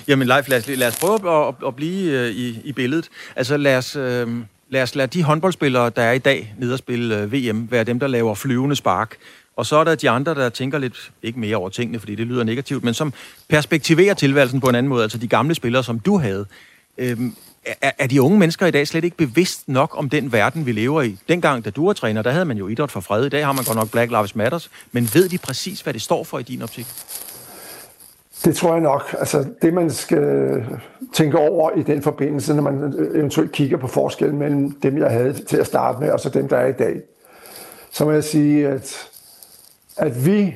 Speaker 2: Jamen Leif, lad os, lad os prøve at, at blive øh, i, i billedet. Altså lad os, øh, lad os lade de håndboldspillere, der er i dag nede og spille øh, VM, være dem, der laver flyvende spark. Og så er der de andre, der tænker lidt, ikke mere over tingene, fordi det lyder negativt, men som perspektiverer tilværelsen på en anden måde, altså de gamle spillere, som du havde. Øhm, er, er de unge mennesker i dag slet ikke bevidst nok om den verden, vi lever i? Dengang, da du var træner, der havde man jo idræt for fred. I dag har man godt nok Black Lives Matters. Men ved de præcis, hvad det står for i din optik?
Speaker 3: Det tror jeg nok. Altså, det man skal øh, tænke over i den forbindelse, når man øh, eventuelt kigger på forskellen mellem dem, jeg havde til at starte med, og så dem, der er i dag, så må jeg sige, at at vi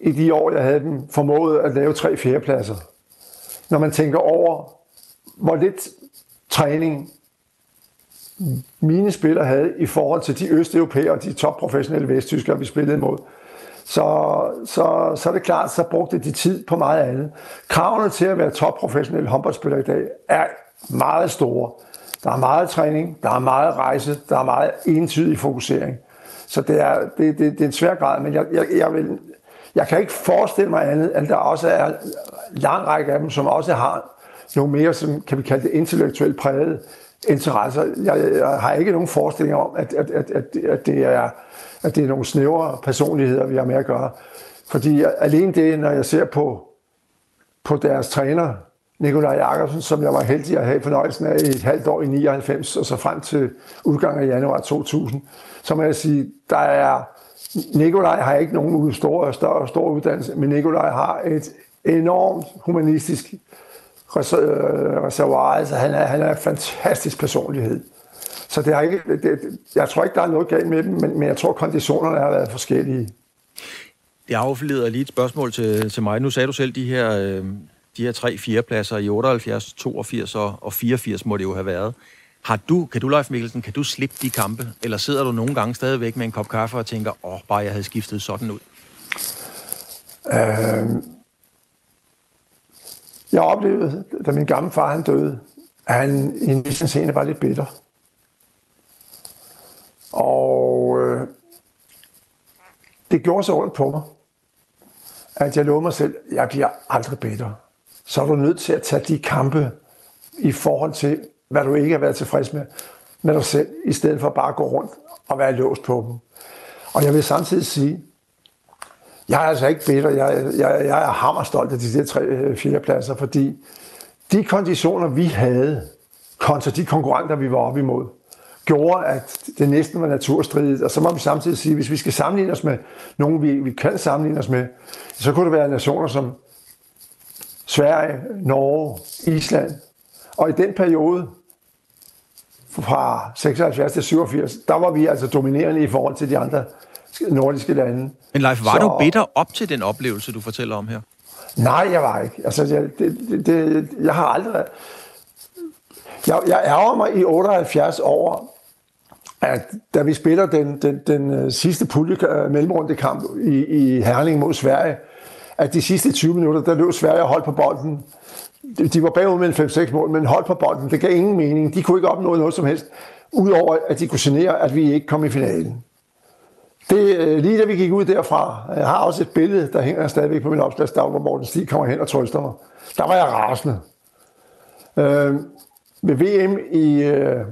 Speaker 3: i de år, jeg havde dem, formåede at lave tre fjerdepladser. Når man tænker over, hvor lidt træning mine spillere havde i forhold til de østeuropæere og de topprofessionelle vesttyskere, vi spillede imod, så, så, så er det klart, så brugte de tid på meget andet. Kravene til at være topprofessionel håndboldspiller i dag er meget store. Der er meget træning, der er meget rejse, der er meget entydig fokusering. Så det er, det, det, det er en svær grad, men jeg, jeg, jeg, vil, jeg kan ikke forestille mig andet, at der også er en lang række af dem, som også har nogle mere, som kan vi kalde det intellektuelt præget interesser. Jeg, jeg har ikke nogen forestilling om, at, at, at, at, at, det er, at det er nogle snævre personligheder, vi har med at gøre. Fordi alene det, når jeg ser på, på deres træner, Nikolaj Jakobsen, som jeg var heldig at have fornøjelsen af i et halvt år i 99, og så frem til udgangen af januar 2000, så må jeg sige, der er, Nikolaj har ikke nogen store, større, store uddannelse, men Nikolaj har et enormt humanistisk reservoir. Altså, han er, han er en fantastisk personlighed. Så det er ikke, det, jeg tror ikke, der er noget galt med dem, men, men jeg tror, konditionerne har været forskellige.
Speaker 2: Det affleder lige et spørgsmål til, til mig. Nu sagde du selv de her, øh, de her tre fjerdepladser i 78, 82 og 84 må det jo have været. Har du, kan du, Leif Mikkelsen, kan du slippe de kampe? Eller sidder du nogle gange stadigvæk med en kop kaffe og tænker, åh, oh, bare jeg havde skiftet sådan ud? Øh,
Speaker 3: jeg oplevede, da min gamle far han døde, at han i en vis scene var lidt bitter. Og øh, det gjorde så ondt på mig, at jeg lovede mig selv, at jeg bliver aldrig bitter. Så er du nødt til at tage de kampe i forhold til, hvad du ikke har været tilfreds med, med dig selv, i stedet for bare at gå rundt og være låst på dem. Og jeg vil samtidig sige, jeg er altså ikke bitter. Jeg, jeg, jeg er hammerstolt af de der tre, øh, fire pladser, fordi de konditioner, vi havde, kontra de konkurrenter, vi var op imod, gjorde, at det næsten var naturstridigt. Og så må vi samtidig sige, at hvis vi skal sammenligne os med nogen, vi, vi kan sammenligne os med, så kunne det være nationer som Sverige, Norge, Island. Og i den periode, fra 76 til 87, der var vi altså dominerende i forhold til de andre nordiske lande.
Speaker 2: Men Leif, var så, du bitter op til den oplevelse, du fortæller om her?
Speaker 3: Nej, jeg var ikke. Altså, jeg, det, det, det, jeg har aldrig... Jeg, jeg ærger mig i 78 over, at da vi spiller den, den, den øh, sidste pulje øh, mellemrundekamp i, i Herning mod Sverige, at de sidste 20 minutter, der løb Sverige og holdt på bolden. De var bagud med en 5-6 mål, men holdt på bolden. Det gav ingen mening. De kunne ikke opnå noget som helst, udover at de kunne genere, at vi ikke kom i finalen. Det, øh, lige da vi gik ud derfra, jeg har også et billede, der hænger stadigvæk på min opslagstavle, hvor Morten Stig kommer hen og trøster mig. Der var jeg rasende. Øh, ved VM i øh,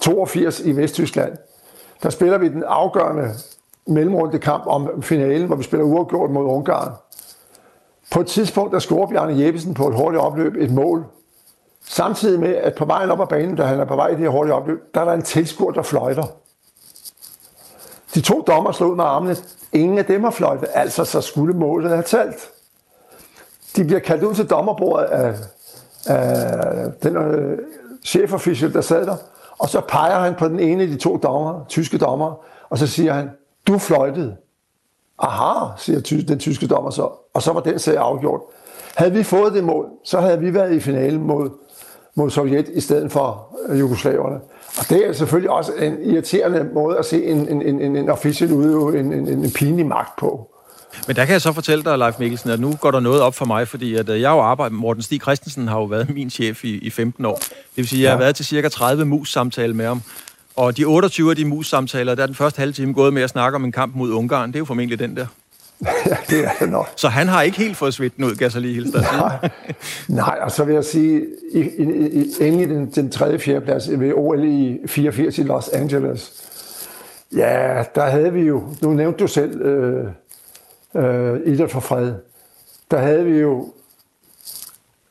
Speaker 3: 82 i Vesttyskland, der spiller vi den afgørende mellemrunde kamp om finalen, hvor vi spiller uafgjort mod Ungarn. På et tidspunkt, der scorer Bjarne Jeppesen på et hurtigt opløb et mål. Samtidig med, at på vejen op ad banen, da han er på vej i det her hurtige opløb, der er der en tilskuer, der fløjter. De to dommer slog ud med armene. Ingen af dem har fløjtet, altså så skulle målet have talt. De bliver kaldt ud til dommerbordet af, af den øh, chefofficial, der sad der, og så peger han på den ene af de to dommer, tyske dommer, og så siger han, du fløjtede. Aha, siger ty- den tyske dommer så, og så var den sag afgjort. Havde vi fået det mål, så havde vi været i finalen mod, mod Sovjet i stedet for øh, jugoslaverne. Og det er selvfølgelig også en irriterende måde at se en, en, en, en officiel udøve en, en, en pinlig magt på.
Speaker 2: Men der kan jeg så fortælle dig, Leif Mikkelsen, at nu går der noget op for mig, fordi at øh, jeg har jo arbejdet med Morten Stig Christensen, har jo været min chef i, i 15 år. Det vil sige, at jeg har været til cirka 30 mus-samtaler med ham. Og de 28 af de mus-samtaler, der er den første halve time gået med at snakke om en kamp mod Ungarn. Det er jo formentlig den der.
Speaker 3: ja, det er det nok.
Speaker 2: Så han har ikke helt fået svitten ud, kan jeg så lige hilse
Speaker 3: Nej, nej, og så vil jeg sige, i, i, i, endelig den, den tredje fjerde plads ved OL i 84 i Los Angeles. Ja, der havde vi jo, nu nævnte du selv øh, øh, idræt for fred. Der havde vi jo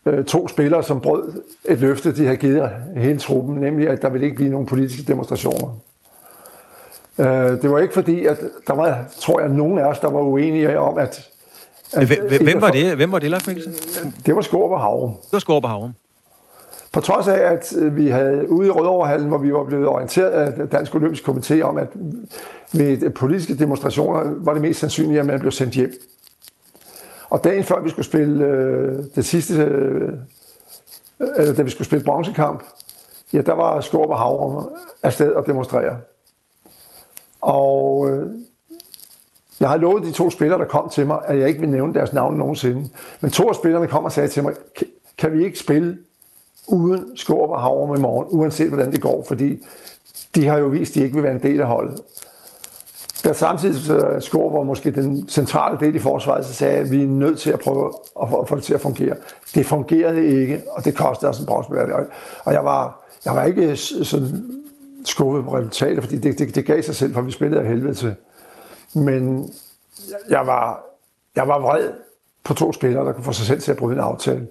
Speaker 3: øh, to spillere, som brød et løfte, de havde givet hele truppen, nemlig at der ville ikke blive nogen politiske demonstrationer. Øh, det var ikke fordi, at der var, tror jeg, nogen af os, der var uenige om, at...
Speaker 2: at hvem, var det, hvem var det Leif Mikkelsen?
Speaker 3: Det var Skåb og Havrum.
Speaker 2: Det var Skåb og Havrum.
Speaker 3: På trods af, at vi havde ude i Rødoverhallen, hvor vi var blevet orienteret af Dansk Olympisk Komité om, at ved politiske demonstrationer var det mest sandsynligt, at man blev sendt hjem. Og dagen før vi skulle spille øh, det sidste, øh, da vi skulle spille bronzekamp, ja, der var Skåb og Havrum afsted og demonstrere. Og øh, jeg har lovet de to spillere, der kom til mig, at jeg ikke vil nævne deres navn nogensinde. Men to af spillerne kom og sagde til mig, kan vi ikke spille uden Skåb og Havrum i morgen, uanset hvordan det går, fordi de har jo vist, at de ikke vil være en del af holdet. Da samtidig Skåb var måske den centrale del i forsvaret, så sagde jeg, at vi er nødt til at prøve at få det til at fungere. Det fungerede ikke, og det kostede os en bronzemedalje. Og jeg var, jeg var ikke sådan skuffet på resultatet, fordi det, det, det gav sig selv, for vi spillede af helvede til. Men jeg var, jeg var vred på to spillere, der kunne få sig selv til at bryde en aftale.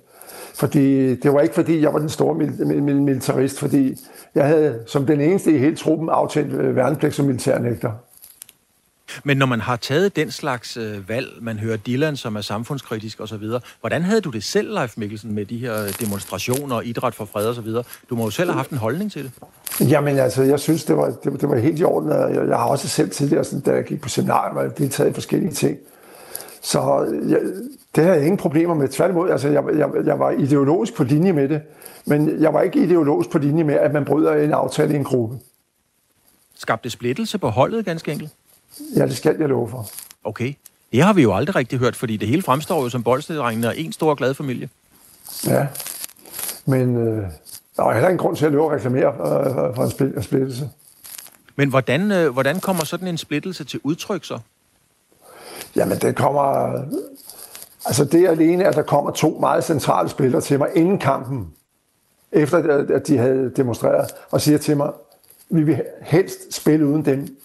Speaker 3: Fordi det var ikke fordi, jeg var den store militarist, fordi jeg havde som den eneste i hele truppen aftalt øh, værnepligt som militærnægter.
Speaker 2: Men når man har taget den slags øh, valg, man hører Dylan, som er samfundskritisk osv., hvordan havde du det selv, Leif Mikkelsen, med de her demonstrationer, idræt for fred osv.? Du må jo selv have haft en holdning til det.
Speaker 3: Jamen altså, jeg synes, det var, det, det var helt i orden. Jeg, jeg har også selv tidligere, sådan, da jeg gik på seminariet, var jeg deltaget i forskellige ting. Så jeg, det havde jeg ingen problemer med. Tværtimod, altså, jeg, jeg, jeg var ideologisk på linje med det, men jeg var ikke ideologisk på linje med, at man bryder en aftale i en gruppe.
Speaker 2: Skabte splittelse på holdet, ganske enkelt?
Speaker 3: Ja, det skal jeg love for.
Speaker 2: Okay. Det har vi jo aldrig rigtig hørt, fordi det hele fremstår jo som boldstedrengene og en stor glad familie.
Speaker 3: Ja, men øh, der er heller ingen grund til at løbe og reklamere øh, for en splittelse.
Speaker 2: Men hvordan, øh, hvordan kommer sådan en splittelse til udtryk så?
Speaker 3: Jamen, det kommer... Altså, det alene, at der kommer to meget centrale spillere til mig inden kampen, efter at de havde demonstreret, og siger til mig, vi vil helst spille uden dem.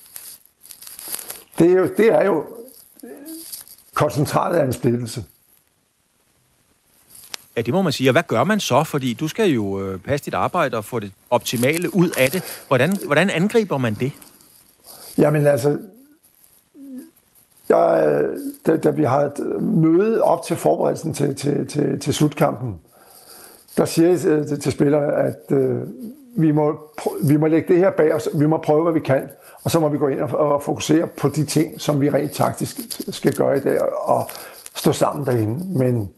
Speaker 3: Det er jo, det er jo koncentratet af en splittelse.
Speaker 2: Ja, det må man sige. Og hvad gør man så? Fordi du skal jo øh, passe dit arbejde og få det optimale ud af det. Hvordan, hvordan angriber man det?
Speaker 3: Jamen altså, jeg, da, da vi har et møde op til forberedelsen til, til, til, til slutkampen, der siger jeg til, til spillerne, at øh, vi, må, vi må lægge det her bag os, vi må prøve, hvad vi kan, og så må vi gå ind og, og fokusere på de ting, som vi rent taktisk skal gøre i dag, og stå sammen derinde. Men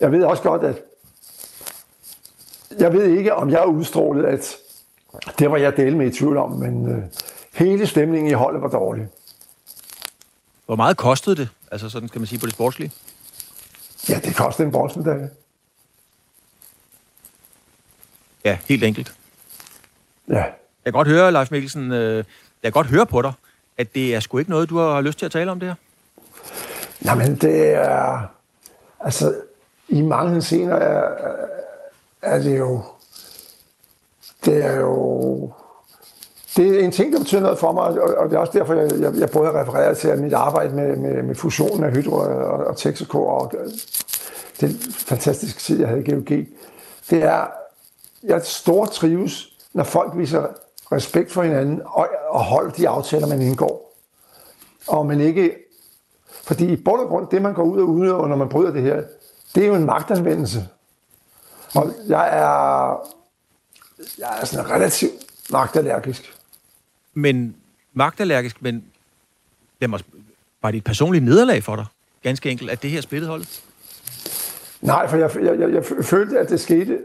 Speaker 3: jeg ved også godt, at jeg ved ikke, om jeg er udstrålet, at det var jeg dele med i tvivl om, men øh, hele stemningen i holdet var dårlig.
Speaker 2: Hvor meget kostede det? Altså sådan skal man sige på det sportslige?
Speaker 3: Ja, det kostede en bronzemedalje.
Speaker 2: Ja, helt enkelt.
Speaker 3: Ja.
Speaker 2: Jeg kan godt høre, Lars Mikkelsen, øh, jeg kan godt høre på dig, at det er sgu ikke noget, du har lyst til at tale om det her.
Speaker 3: Nej, men det er... Altså, i mange scener er, er det jo... Det er jo... Det er en ting, der betyder noget for mig, og det er også derfor, jeg, jeg, jeg både refererer til mit arbejde med, med, med fusionen af Hydro og, og Texaco, og den fantastiske tid, jeg havde i GOG. Det er, jeg stor trives, når folk viser respekt for hinanden og, og holder de aftaler, man indgår. Og man ikke... Fordi i bund og grund, det man går ud og udøver, når man bryder det her, det er jo en magtanvendelse. Og jeg er, jeg er sådan relativt magtallergisk.
Speaker 2: Men magtallergisk, men lad mig, var det et personligt nederlag for dig? Ganske enkelt, at det her splittet holdet?
Speaker 3: Nej, for jeg, jeg, jeg, jeg følte, at det skete.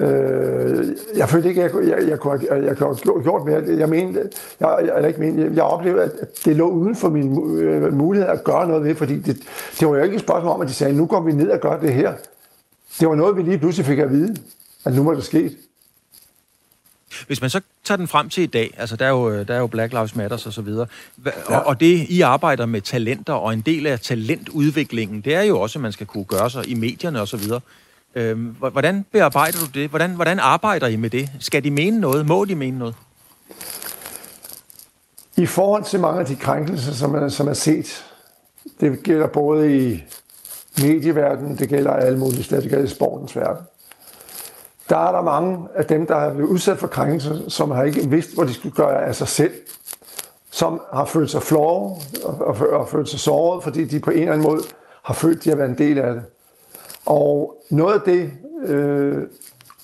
Speaker 3: Øh, jeg følte ikke, at jeg, jeg, jeg, kunne, jeg, jeg kunne have gjort mere. Jeg mente, jeg, jeg, jeg, ikke mente, jeg, oplevede, at det lå uden for min øh, mulighed at gøre noget ved, fordi det, det var jo ikke et spørgsmål om, at de sagde, nu går vi ned og gør det her. Det var noget, vi lige pludselig fik at vide, at nu var det sket.
Speaker 2: Hvis man så tager den frem til i dag, altså der er jo, der er jo Black Lives Matter og så videre, ja. og, og det, I arbejder med talenter, og en del af talentudviklingen, det er jo også, at man skal kunne gøre sig i medierne og så videre. Øhm, hvordan bearbejder du det? Hvordan, hvordan arbejder I med det? Skal de mene noget? Må de mene noget?
Speaker 3: I forhold til mange af de krænkelser, som er, som er set, det gælder både i medieverdenen, det gælder alle mulige steder, det gælder i sportens verden. Der er der mange af dem, der er blevet udsat for krænkelser, som har ikke vidst, hvor de skulle gøre af sig selv, som har følt sig flove og, og, og følt sig såret, fordi de på en eller anden måde har følt, at de har været en del af det. Og noget af det, øh,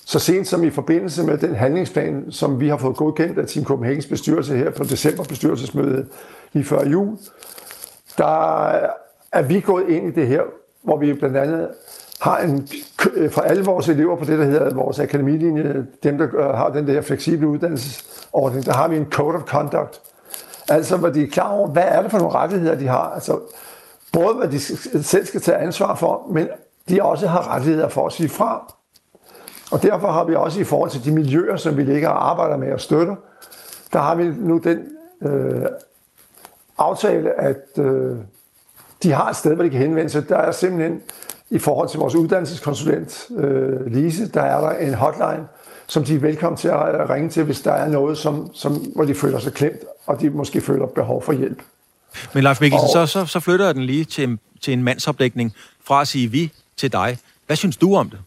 Speaker 3: så sent som i forbindelse med den handlingsplan, som vi har fået godkendt af Team Copenhagens bestyrelse her på december bestyrelsesmødet lige før jul, der er vi gået ind i det her, hvor vi blandt andet har en, for alle vores elever på det, der hedder vores akademilinje, dem, der har den der fleksible uddannelsesordning, der har vi en code of conduct. Altså, hvor de er klar over, hvad er det for nogle rettigheder, de har. Altså, både hvad de selv skal tage ansvar for, men de også har rettigheder for at sige fra. Og derfor har vi også i forhold til de miljøer, som vi ligger og arbejder med og støtter, der har vi nu den øh, aftale, at øh, de har et sted, hvor de kan henvende sig. Der er simpelthen i forhold til vores uddannelseskonsulent, øh, Lise, der er der en hotline, som de er velkommen til at ringe til, hvis der er noget, som, som, hvor de føler sig klemt, og de måske føler behov for hjælp.
Speaker 2: Men Leif Mikkelsen, og, så, så, så flytter jeg den lige til, til en mandsopdækning fra at sige vi til dig. Hvad synes du om det?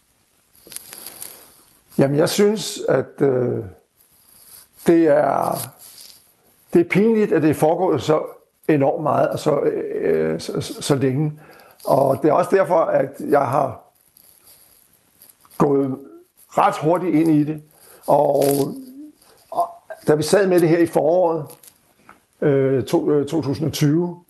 Speaker 3: Jamen, jeg synes, at øh, det er det er pinligt, at det er foregået så enormt meget og så, øh, så, så, så længe. Og det er også derfor, at jeg har gået ret hurtigt ind i det. Og, og da vi sad med det her i foråret øh, to, øh, 2020,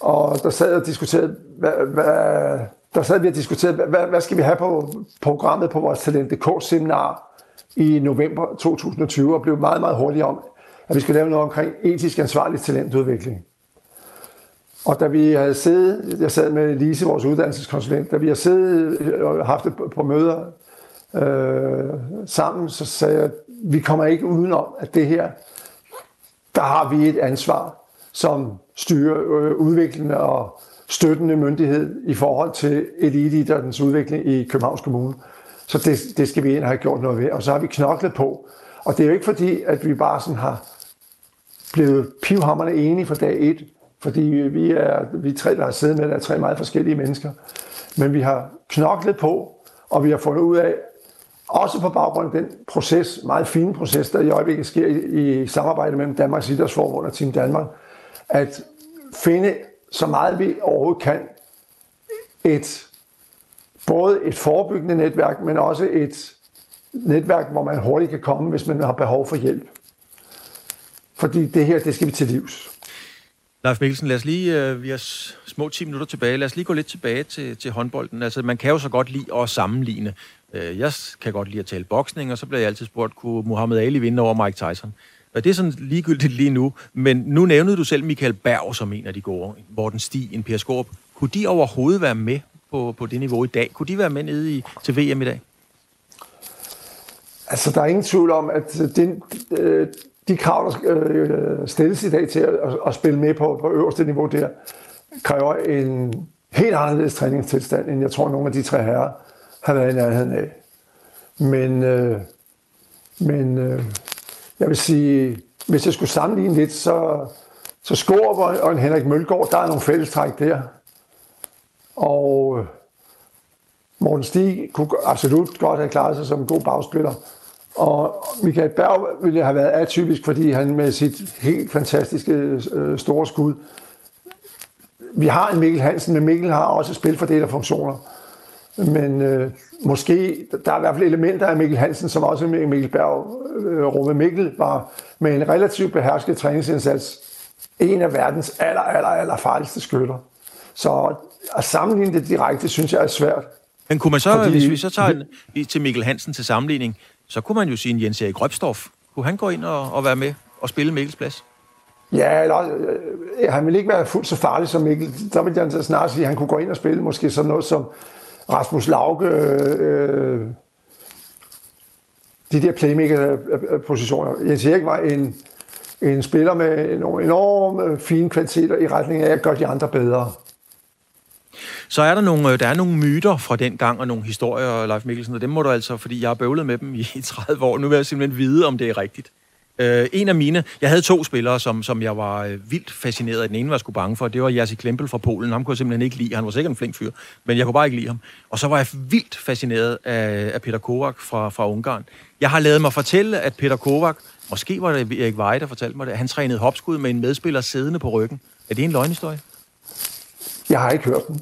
Speaker 3: og der sad og diskuterede, hvad, hvad, der sad vi og diskuterede, hvad, hvad skal vi have på programmet på vores Talent.dk-seminar i november 2020, og blev meget, meget hurtigt om, at vi skal lave noget omkring etisk ansvarlig talentudvikling. Og da vi havde siddet, jeg sad med Lise, vores uddannelseskonsulent, da vi havde siddet øh, og haft det på møder øh, sammen, så sagde jeg, at vi kommer ikke udenom, at det her, der har vi et ansvar som styrer øh, udviklingen og støttende myndighed i forhold til eliteidrættens udvikling i Københavns Kommune. Så det, det skal vi ind have gjort noget ved. Og så har vi knoklet på. Og det er jo ikke fordi, at vi bare sådan har blevet pivhammerne enige fra dag et, fordi vi er, vi tre, der har siddet med, der er tre meget forskellige mennesker. Men vi har knoklet på, og vi har fundet ud af, også på baggrund af den proces, meget fine proces, der i øjeblikket sker i, i samarbejde mellem Danmarks Idrætsforbund og Team Danmark, at finde så meget vi overhovedet kan et både et forebyggende netværk, men også et netværk, hvor man hurtigt kan komme, hvis man har behov for hjælp. Fordi det her, det skal vi til livs.
Speaker 2: Leif Mikkelsen, lad os lige, øh, vi har små 10 minutter tilbage, lad os lige gå lidt tilbage til, til håndbolden. Altså, man kan jo så godt lide at sammenligne. Øh, jeg kan godt lide at tale boksning, og så bliver jeg altid spurgt, kunne Muhammad Ali vinde over Mike Tyson? Og det er sådan ligegyldigt lige nu, men nu nævnede du selv Michael Berg som en af de gode, Morten Stig, en Per Skorp. Kunne de overhovedet være med på, på det niveau i dag? Kunne de være med nede i, til VM i dag?
Speaker 3: Altså, der er ingen tvivl om, at den, øh, de krav, der øh, stilles i dag til at, at spille med på, på øverste niveau der, kræver en helt anderledes træningstilstand, end jeg tror, nogle af de tre herrer har været i nærheden af. Men, øh, men øh, jeg vil sige, hvis jeg skulle sammenligne lidt, så, så Skorup og en Henrik Mølgaard, der er nogle fællestræk der. Og øh, Morten Stig kunne absolut godt have klaret sig som en god bagspiller. Og Michael Berg ville have været atypisk, fordi han med sit helt fantastiske øh, store skud. Vi har en Mikkel Hansen, men Mikkel har også spilfordelerfunktioner. Men øh, måske, der er i hvert fald elementer af Mikkel Hansen, som også Mikkel Berg øh, Rome Mikkel var med en relativt behersket træningsindsats en af verdens aller, aller, aller farligste skytter. Så at sammenligne det direkte, synes jeg er svært.
Speaker 2: Men kunne man så, fordi, hvis vi så tager en, til Mikkel Hansen til sammenligning, så kunne man jo sige en Jens Erik Røbstorff. Kunne han gå ind og, og være med og spille Mikkels plads?
Speaker 3: Ja, eller, øh, han vil ikke være fuldt så farlig som Mikkel. Der vil jeg snart sige, at han kunne gå ind og spille måske sådan noget som Rasmus Lauke, øh, øh, de der playmaker-positioner. Øh, øh, Jens Erik var en, en spiller med nogle enorme fine kvaliteter i retning af at gøre de andre bedre.
Speaker 2: Så er der nogle, der er nogle myter fra den gang, og nogle historier, Leif Mikkelsen, og dem må du altså, fordi jeg har bøvlet med dem i 30 år, nu vil jeg simpelthen vide, om det er rigtigt. Uh, en af mine, jeg havde to spillere, som, som jeg var uh, vildt fascineret af. Den ene var jeg sgu bange for, det var Jerzy Klempel fra Polen. Ham kunne jeg simpelthen ikke lide. Han var sikkert en flink fyr, men jeg kunne bare ikke lide ham. Og så var jeg vildt fascineret af, af Peter Kovac fra, fra Ungarn. Jeg har lavet mig fortælle, at Peter Kovac, måske var det Erik Veje, der fortalte mig det, han trænede hopskud med en medspiller siddende på ryggen. Er det en løgnhistorie?
Speaker 3: Jeg har ikke hørt den.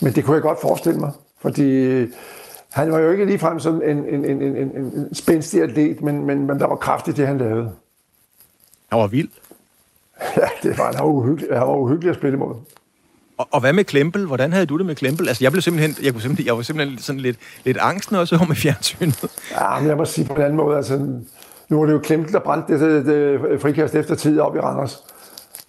Speaker 3: Men det kunne jeg godt forestille mig, fordi han var jo ikke ligefrem sådan en, en, en, en, en, en spændstig atlet, men, men, men der var kraft i det, han lavede.
Speaker 2: Han var vild.
Speaker 3: Ja, det var, han var uhyggelig, han var uhyggelig at spille imod.
Speaker 2: Og, og hvad med Klempel? Hvordan havde du det med Klempel? Altså, jeg blev simpelthen, jeg, kunne simpelthen, jeg var simpelthen sådan lidt, lidt angsten også med fjernsynet.
Speaker 3: Ja, men jeg må sige på en anden måde, altså, nu var det jo Klempel, der brændte det, det, det frikast efter tid op i Randers.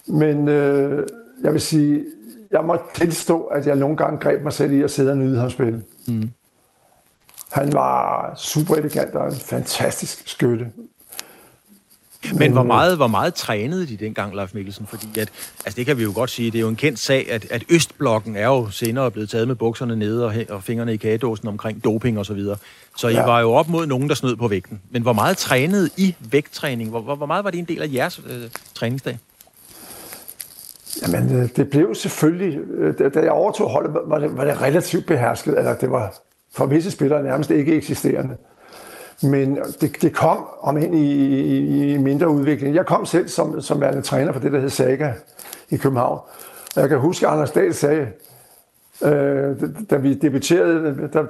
Speaker 3: Men øh, jeg vil sige, jeg må tilstå, at jeg nogle gange greb mig selv i at sidde og nyde ham spille. Mm. Han var super elegant og en fantastisk skytte.
Speaker 2: Men, hvor meget, hvor meget trænede de dengang, Leif Mikkelsen? Fordi at, altså det kan vi jo godt sige, det er jo en kendt sag, at, at Østblokken er jo senere blevet taget med bukserne nede og, og fingrene i kagedåsen omkring doping og så videre. Så I ja. var jo op mod nogen, der snød på vægten. Men hvor meget trænede I vægttræning? Hvor, hvor, hvor meget var det en del af jeres øh, træningsdag?
Speaker 3: Jamen, øh, det blev selvfølgelig, øh, da jeg overtog holdet, var det, var det relativt behersket, eller det var for visse spillere nærmest ikke eksisterende. Men det, det kom om ind i, i, i mindre udvikling. Jeg kom selv som, som værende træner for det, der hed Saga i København. Og jeg kan huske, at Anders Dahl sagde, øh, da vi debuterede, der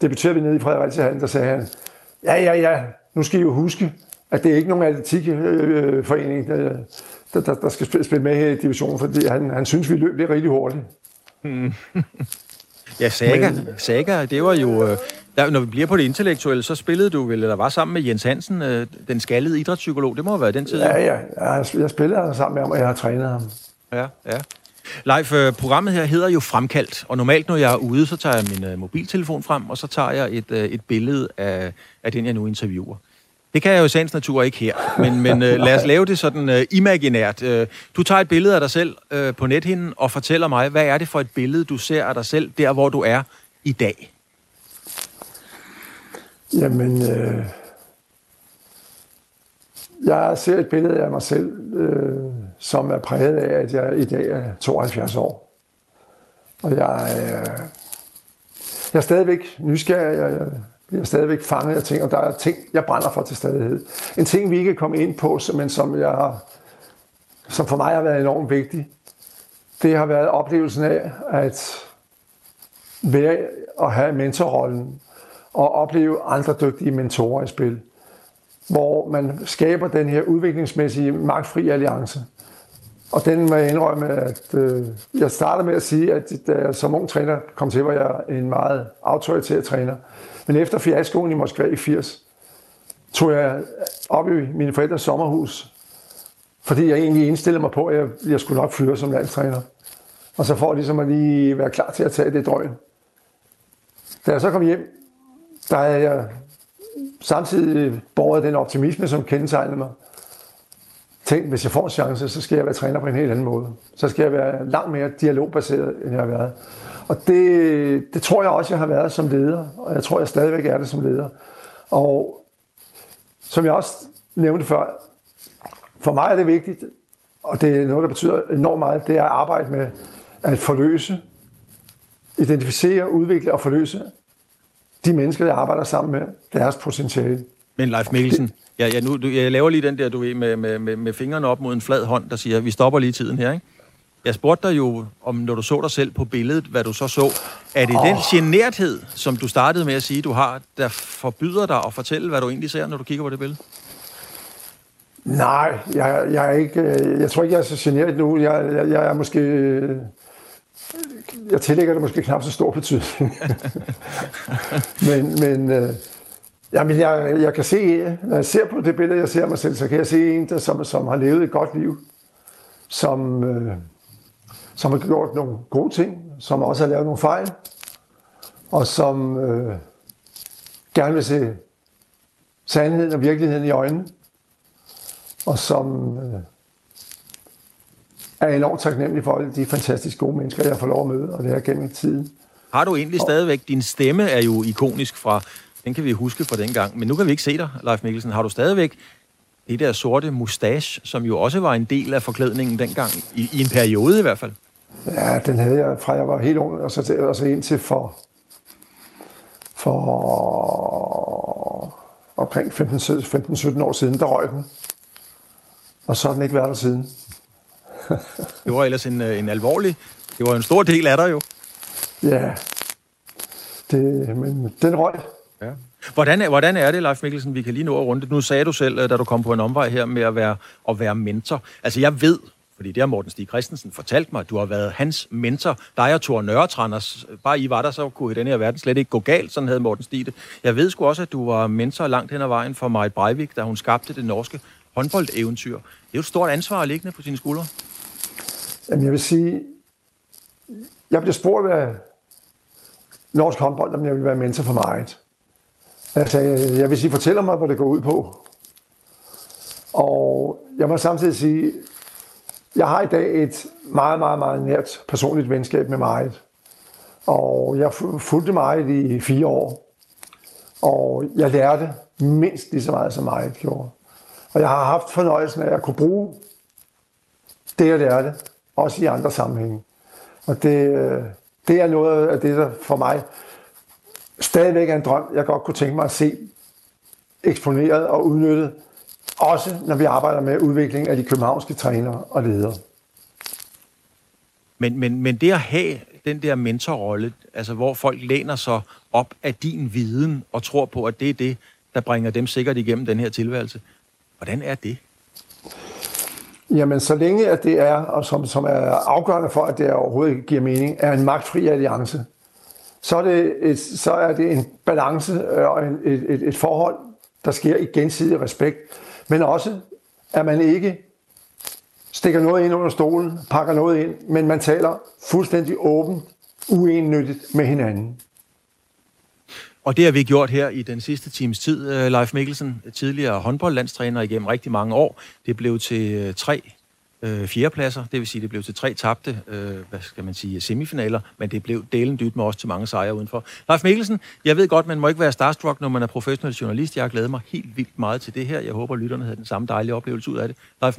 Speaker 3: debuterede vi nede i Fredericia, der sagde han, ja, ja, ja, nu skal I jo huske, at det er ikke nogen atletikforening, der, der, der, der skal spille med her i divisionen, fordi han, han synes, vi løb lidt rigtig hurtigt. Hmm.
Speaker 2: ja, Saga, Men, Saga, det var jo... Øh, der, når vi bliver på det intellektuelle, så spillede du vel, eller var sammen med Jens Hansen, øh, den skaldede idrætspsykolog. Det må have været den tid.
Speaker 3: Ja, ja. Jeg, jeg spillede sammen med ham, og jeg har trænet ham.
Speaker 2: Ja, ja. Leif, øh, programmet her hedder jo Fremkaldt, og normalt når jeg er ude, så tager jeg min mobiltelefon frem, og så tager jeg et, et billede af, af den, jeg nu interviewer. Det kan jeg jo i sagens natur ikke her, men, men øh, lad os lave det sådan øh, imaginært. Øh, du tager et billede af dig selv øh, på nethinden og fortæller mig, hvad er det for et billede, du ser af dig selv, der hvor du er i dag?
Speaker 3: Jamen, øh, Jeg ser et billede af mig selv, øh, som er præget af, at jeg i dag er 72 år. Og jeg, øh, jeg er stadigvæk nysgerrig, jeg, jeg bliver stadigvæk fanget af ting, og der er ting, jeg brænder for til stadighed. En ting, vi ikke er kommet ind på, men som, jeg, som for mig har været enormt vigtig, det har været oplevelsen af at være og have mentorrollen og opleve andre dygtige mentorer i spil hvor man skaber den her udviklingsmæssige magtfri alliance. Og den må jeg indrømme, at øh, jeg starter med at sige, at da jeg som ung træner kom til, var jeg en meget autoritær træner. Men efter fiaskoen i Moskva i 80, tog jeg op i mine forældres sommerhus, fordi jeg egentlig indstillede mig på, at jeg, jeg skulle nok fyre som landstræner. Og så for ligesom at lige være klar til at tage det drøg. Da jeg så kom hjem, der havde jeg samtidig borget den optimisme, som kendetegnede mig. Tænk, hvis jeg får en chance, så skal jeg være træner på en helt anden måde. Så skal jeg være langt mere dialogbaseret, end jeg har været. Og det, det tror jeg også, jeg har været som leder, og jeg tror, jeg stadigvæk er det som leder. Og som jeg også nævnte før, for mig er det vigtigt, og det er noget, der betyder enormt meget, det er at arbejde med at forløse, identificere, udvikle og forløse de mennesker, jeg arbejder sammen med, deres potentiale.
Speaker 2: Men Leif Mikkelsen, jeg, jeg, nu, jeg laver lige den der, du ved, med, med, med, med fingrene op mod en flad hånd, der siger, vi stopper lige tiden her, ikke? Jeg spurgte dig jo, om når du så dig selv på billedet, hvad du så så. Er det oh. den generthed, som du startede med at sige, du har, der forbyder dig at fortælle, hvad du egentlig ser, når du kigger på det billede?
Speaker 3: Nej, jeg, jeg, er ikke, øh, jeg tror ikke, jeg er så generet nu. Jeg, jeg, jeg er måske jeg tillægger det måske knap så stor betydning. men men øh, jamen jeg, jeg kan se, når jeg ser på det billede, jeg ser mig selv, så kan jeg se en, der, som, som har levet et godt liv, som, øh, som har gjort nogle gode ting, som også har lavet nogle fejl, og som øh, gerne vil se sandheden og virkeligheden i øjnene, og som øh, er enormt taknemmelig for alle de fantastisk gode mennesker, jeg får lov at møde, og det gennem tiden.
Speaker 2: Har du egentlig og... stadigvæk, din stemme er jo ikonisk fra, den kan vi huske fra dengang, men nu kan vi ikke se dig, Leif Mikkelsen. Har du stadigvæk det der sorte mustache, som jo også var en del af forklædningen dengang, i, i en periode i hvert fald?
Speaker 3: Ja, den havde jeg fra jeg var helt ung, og så, til, og så indtil for, for omkring 15-17 år siden, der røg den. Og så har den ikke været der siden.
Speaker 2: det var ellers en, øh, en alvorlig... Det var en stor del af dig jo.
Speaker 3: Ja, det, men den røg. Ja.
Speaker 2: Hvordan, hvordan er det, Leif Mikkelsen, vi kan lige nå at runde? Nu sagde du selv, øh, da du kom på en omvej her med at være, at være mentor. Altså jeg ved, fordi det har Morten Stig Christensen fortalt mig, at du har været hans mentor. Dig og Thor Nørretranders, bare I var der, så kunne i den her verden slet ikke gå galt, sådan havde Morten Stig det. Jeg ved sgu også, at du var mentor langt hen ad vejen for Marit Breivik, da hun skabte det norske håndboldeventyr. Det er jo et stort ansvar liggende på sine skuldre.
Speaker 3: Jamen, jeg vil sige, jeg bliver spurgt af norsk håndbold, om jeg vil være mentor for mig. Jeg jeg vil sige, fortæller mig, hvad det går ud på. Og jeg må samtidig sige, jeg har i dag et meget, meget, meget nært personligt venskab med Marit. Og jeg fulgte Marit i fire år. Og jeg lærte mindst lige så meget, som Marit gjorde. Og jeg har haft fornøjelsen af at kunne bruge det, jeg lærte, også i andre sammenhænge. Og det, øh, det er noget af det, der for mig stadigvæk er en drøm, jeg godt kunne tænke mig at se eksponeret og udnyttet, også når vi arbejder med udvikling af de københavnske trænere og ledere.
Speaker 2: Men, men, men det at have den der mentorrolle, altså hvor folk læner sig op af din viden og tror på, at det er det, der bringer dem sikkert igennem den her tilværelse. Hvordan er det?
Speaker 3: Jamen, så længe at det er, og som, som er afgørende for, at det overhovedet giver mening, er en magtfri alliance, så er det, et, så er det en balance øh, og en, et, et, et forhold, der sker i gensidig respekt, men også, at man ikke stikker noget ind under stolen, pakker noget ind, men man taler fuldstændig åbent, uennyttigt med hinanden.
Speaker 2: Og det har vi gjort her i den sidste times tid. Øh, Leif Mikkelsen, tidligere håndboldlandstræner igennem rigtig mange år. Det blev til øh, tre øh, fjerdepladser, det vil sige, det blev til tre tabte, øh, hvad skal man sige, semifinaler, men det blev delen dybt med også til mange sejre udenfor. Leif Mikkelsen, jeg ved godt, man må ikke være starstruck, når man er professionel journalist. Jeg har glædet mig helt vildt meget til det her. Jeg håber, lytterne havde den samme dejlige oplevelse ud af det. Leif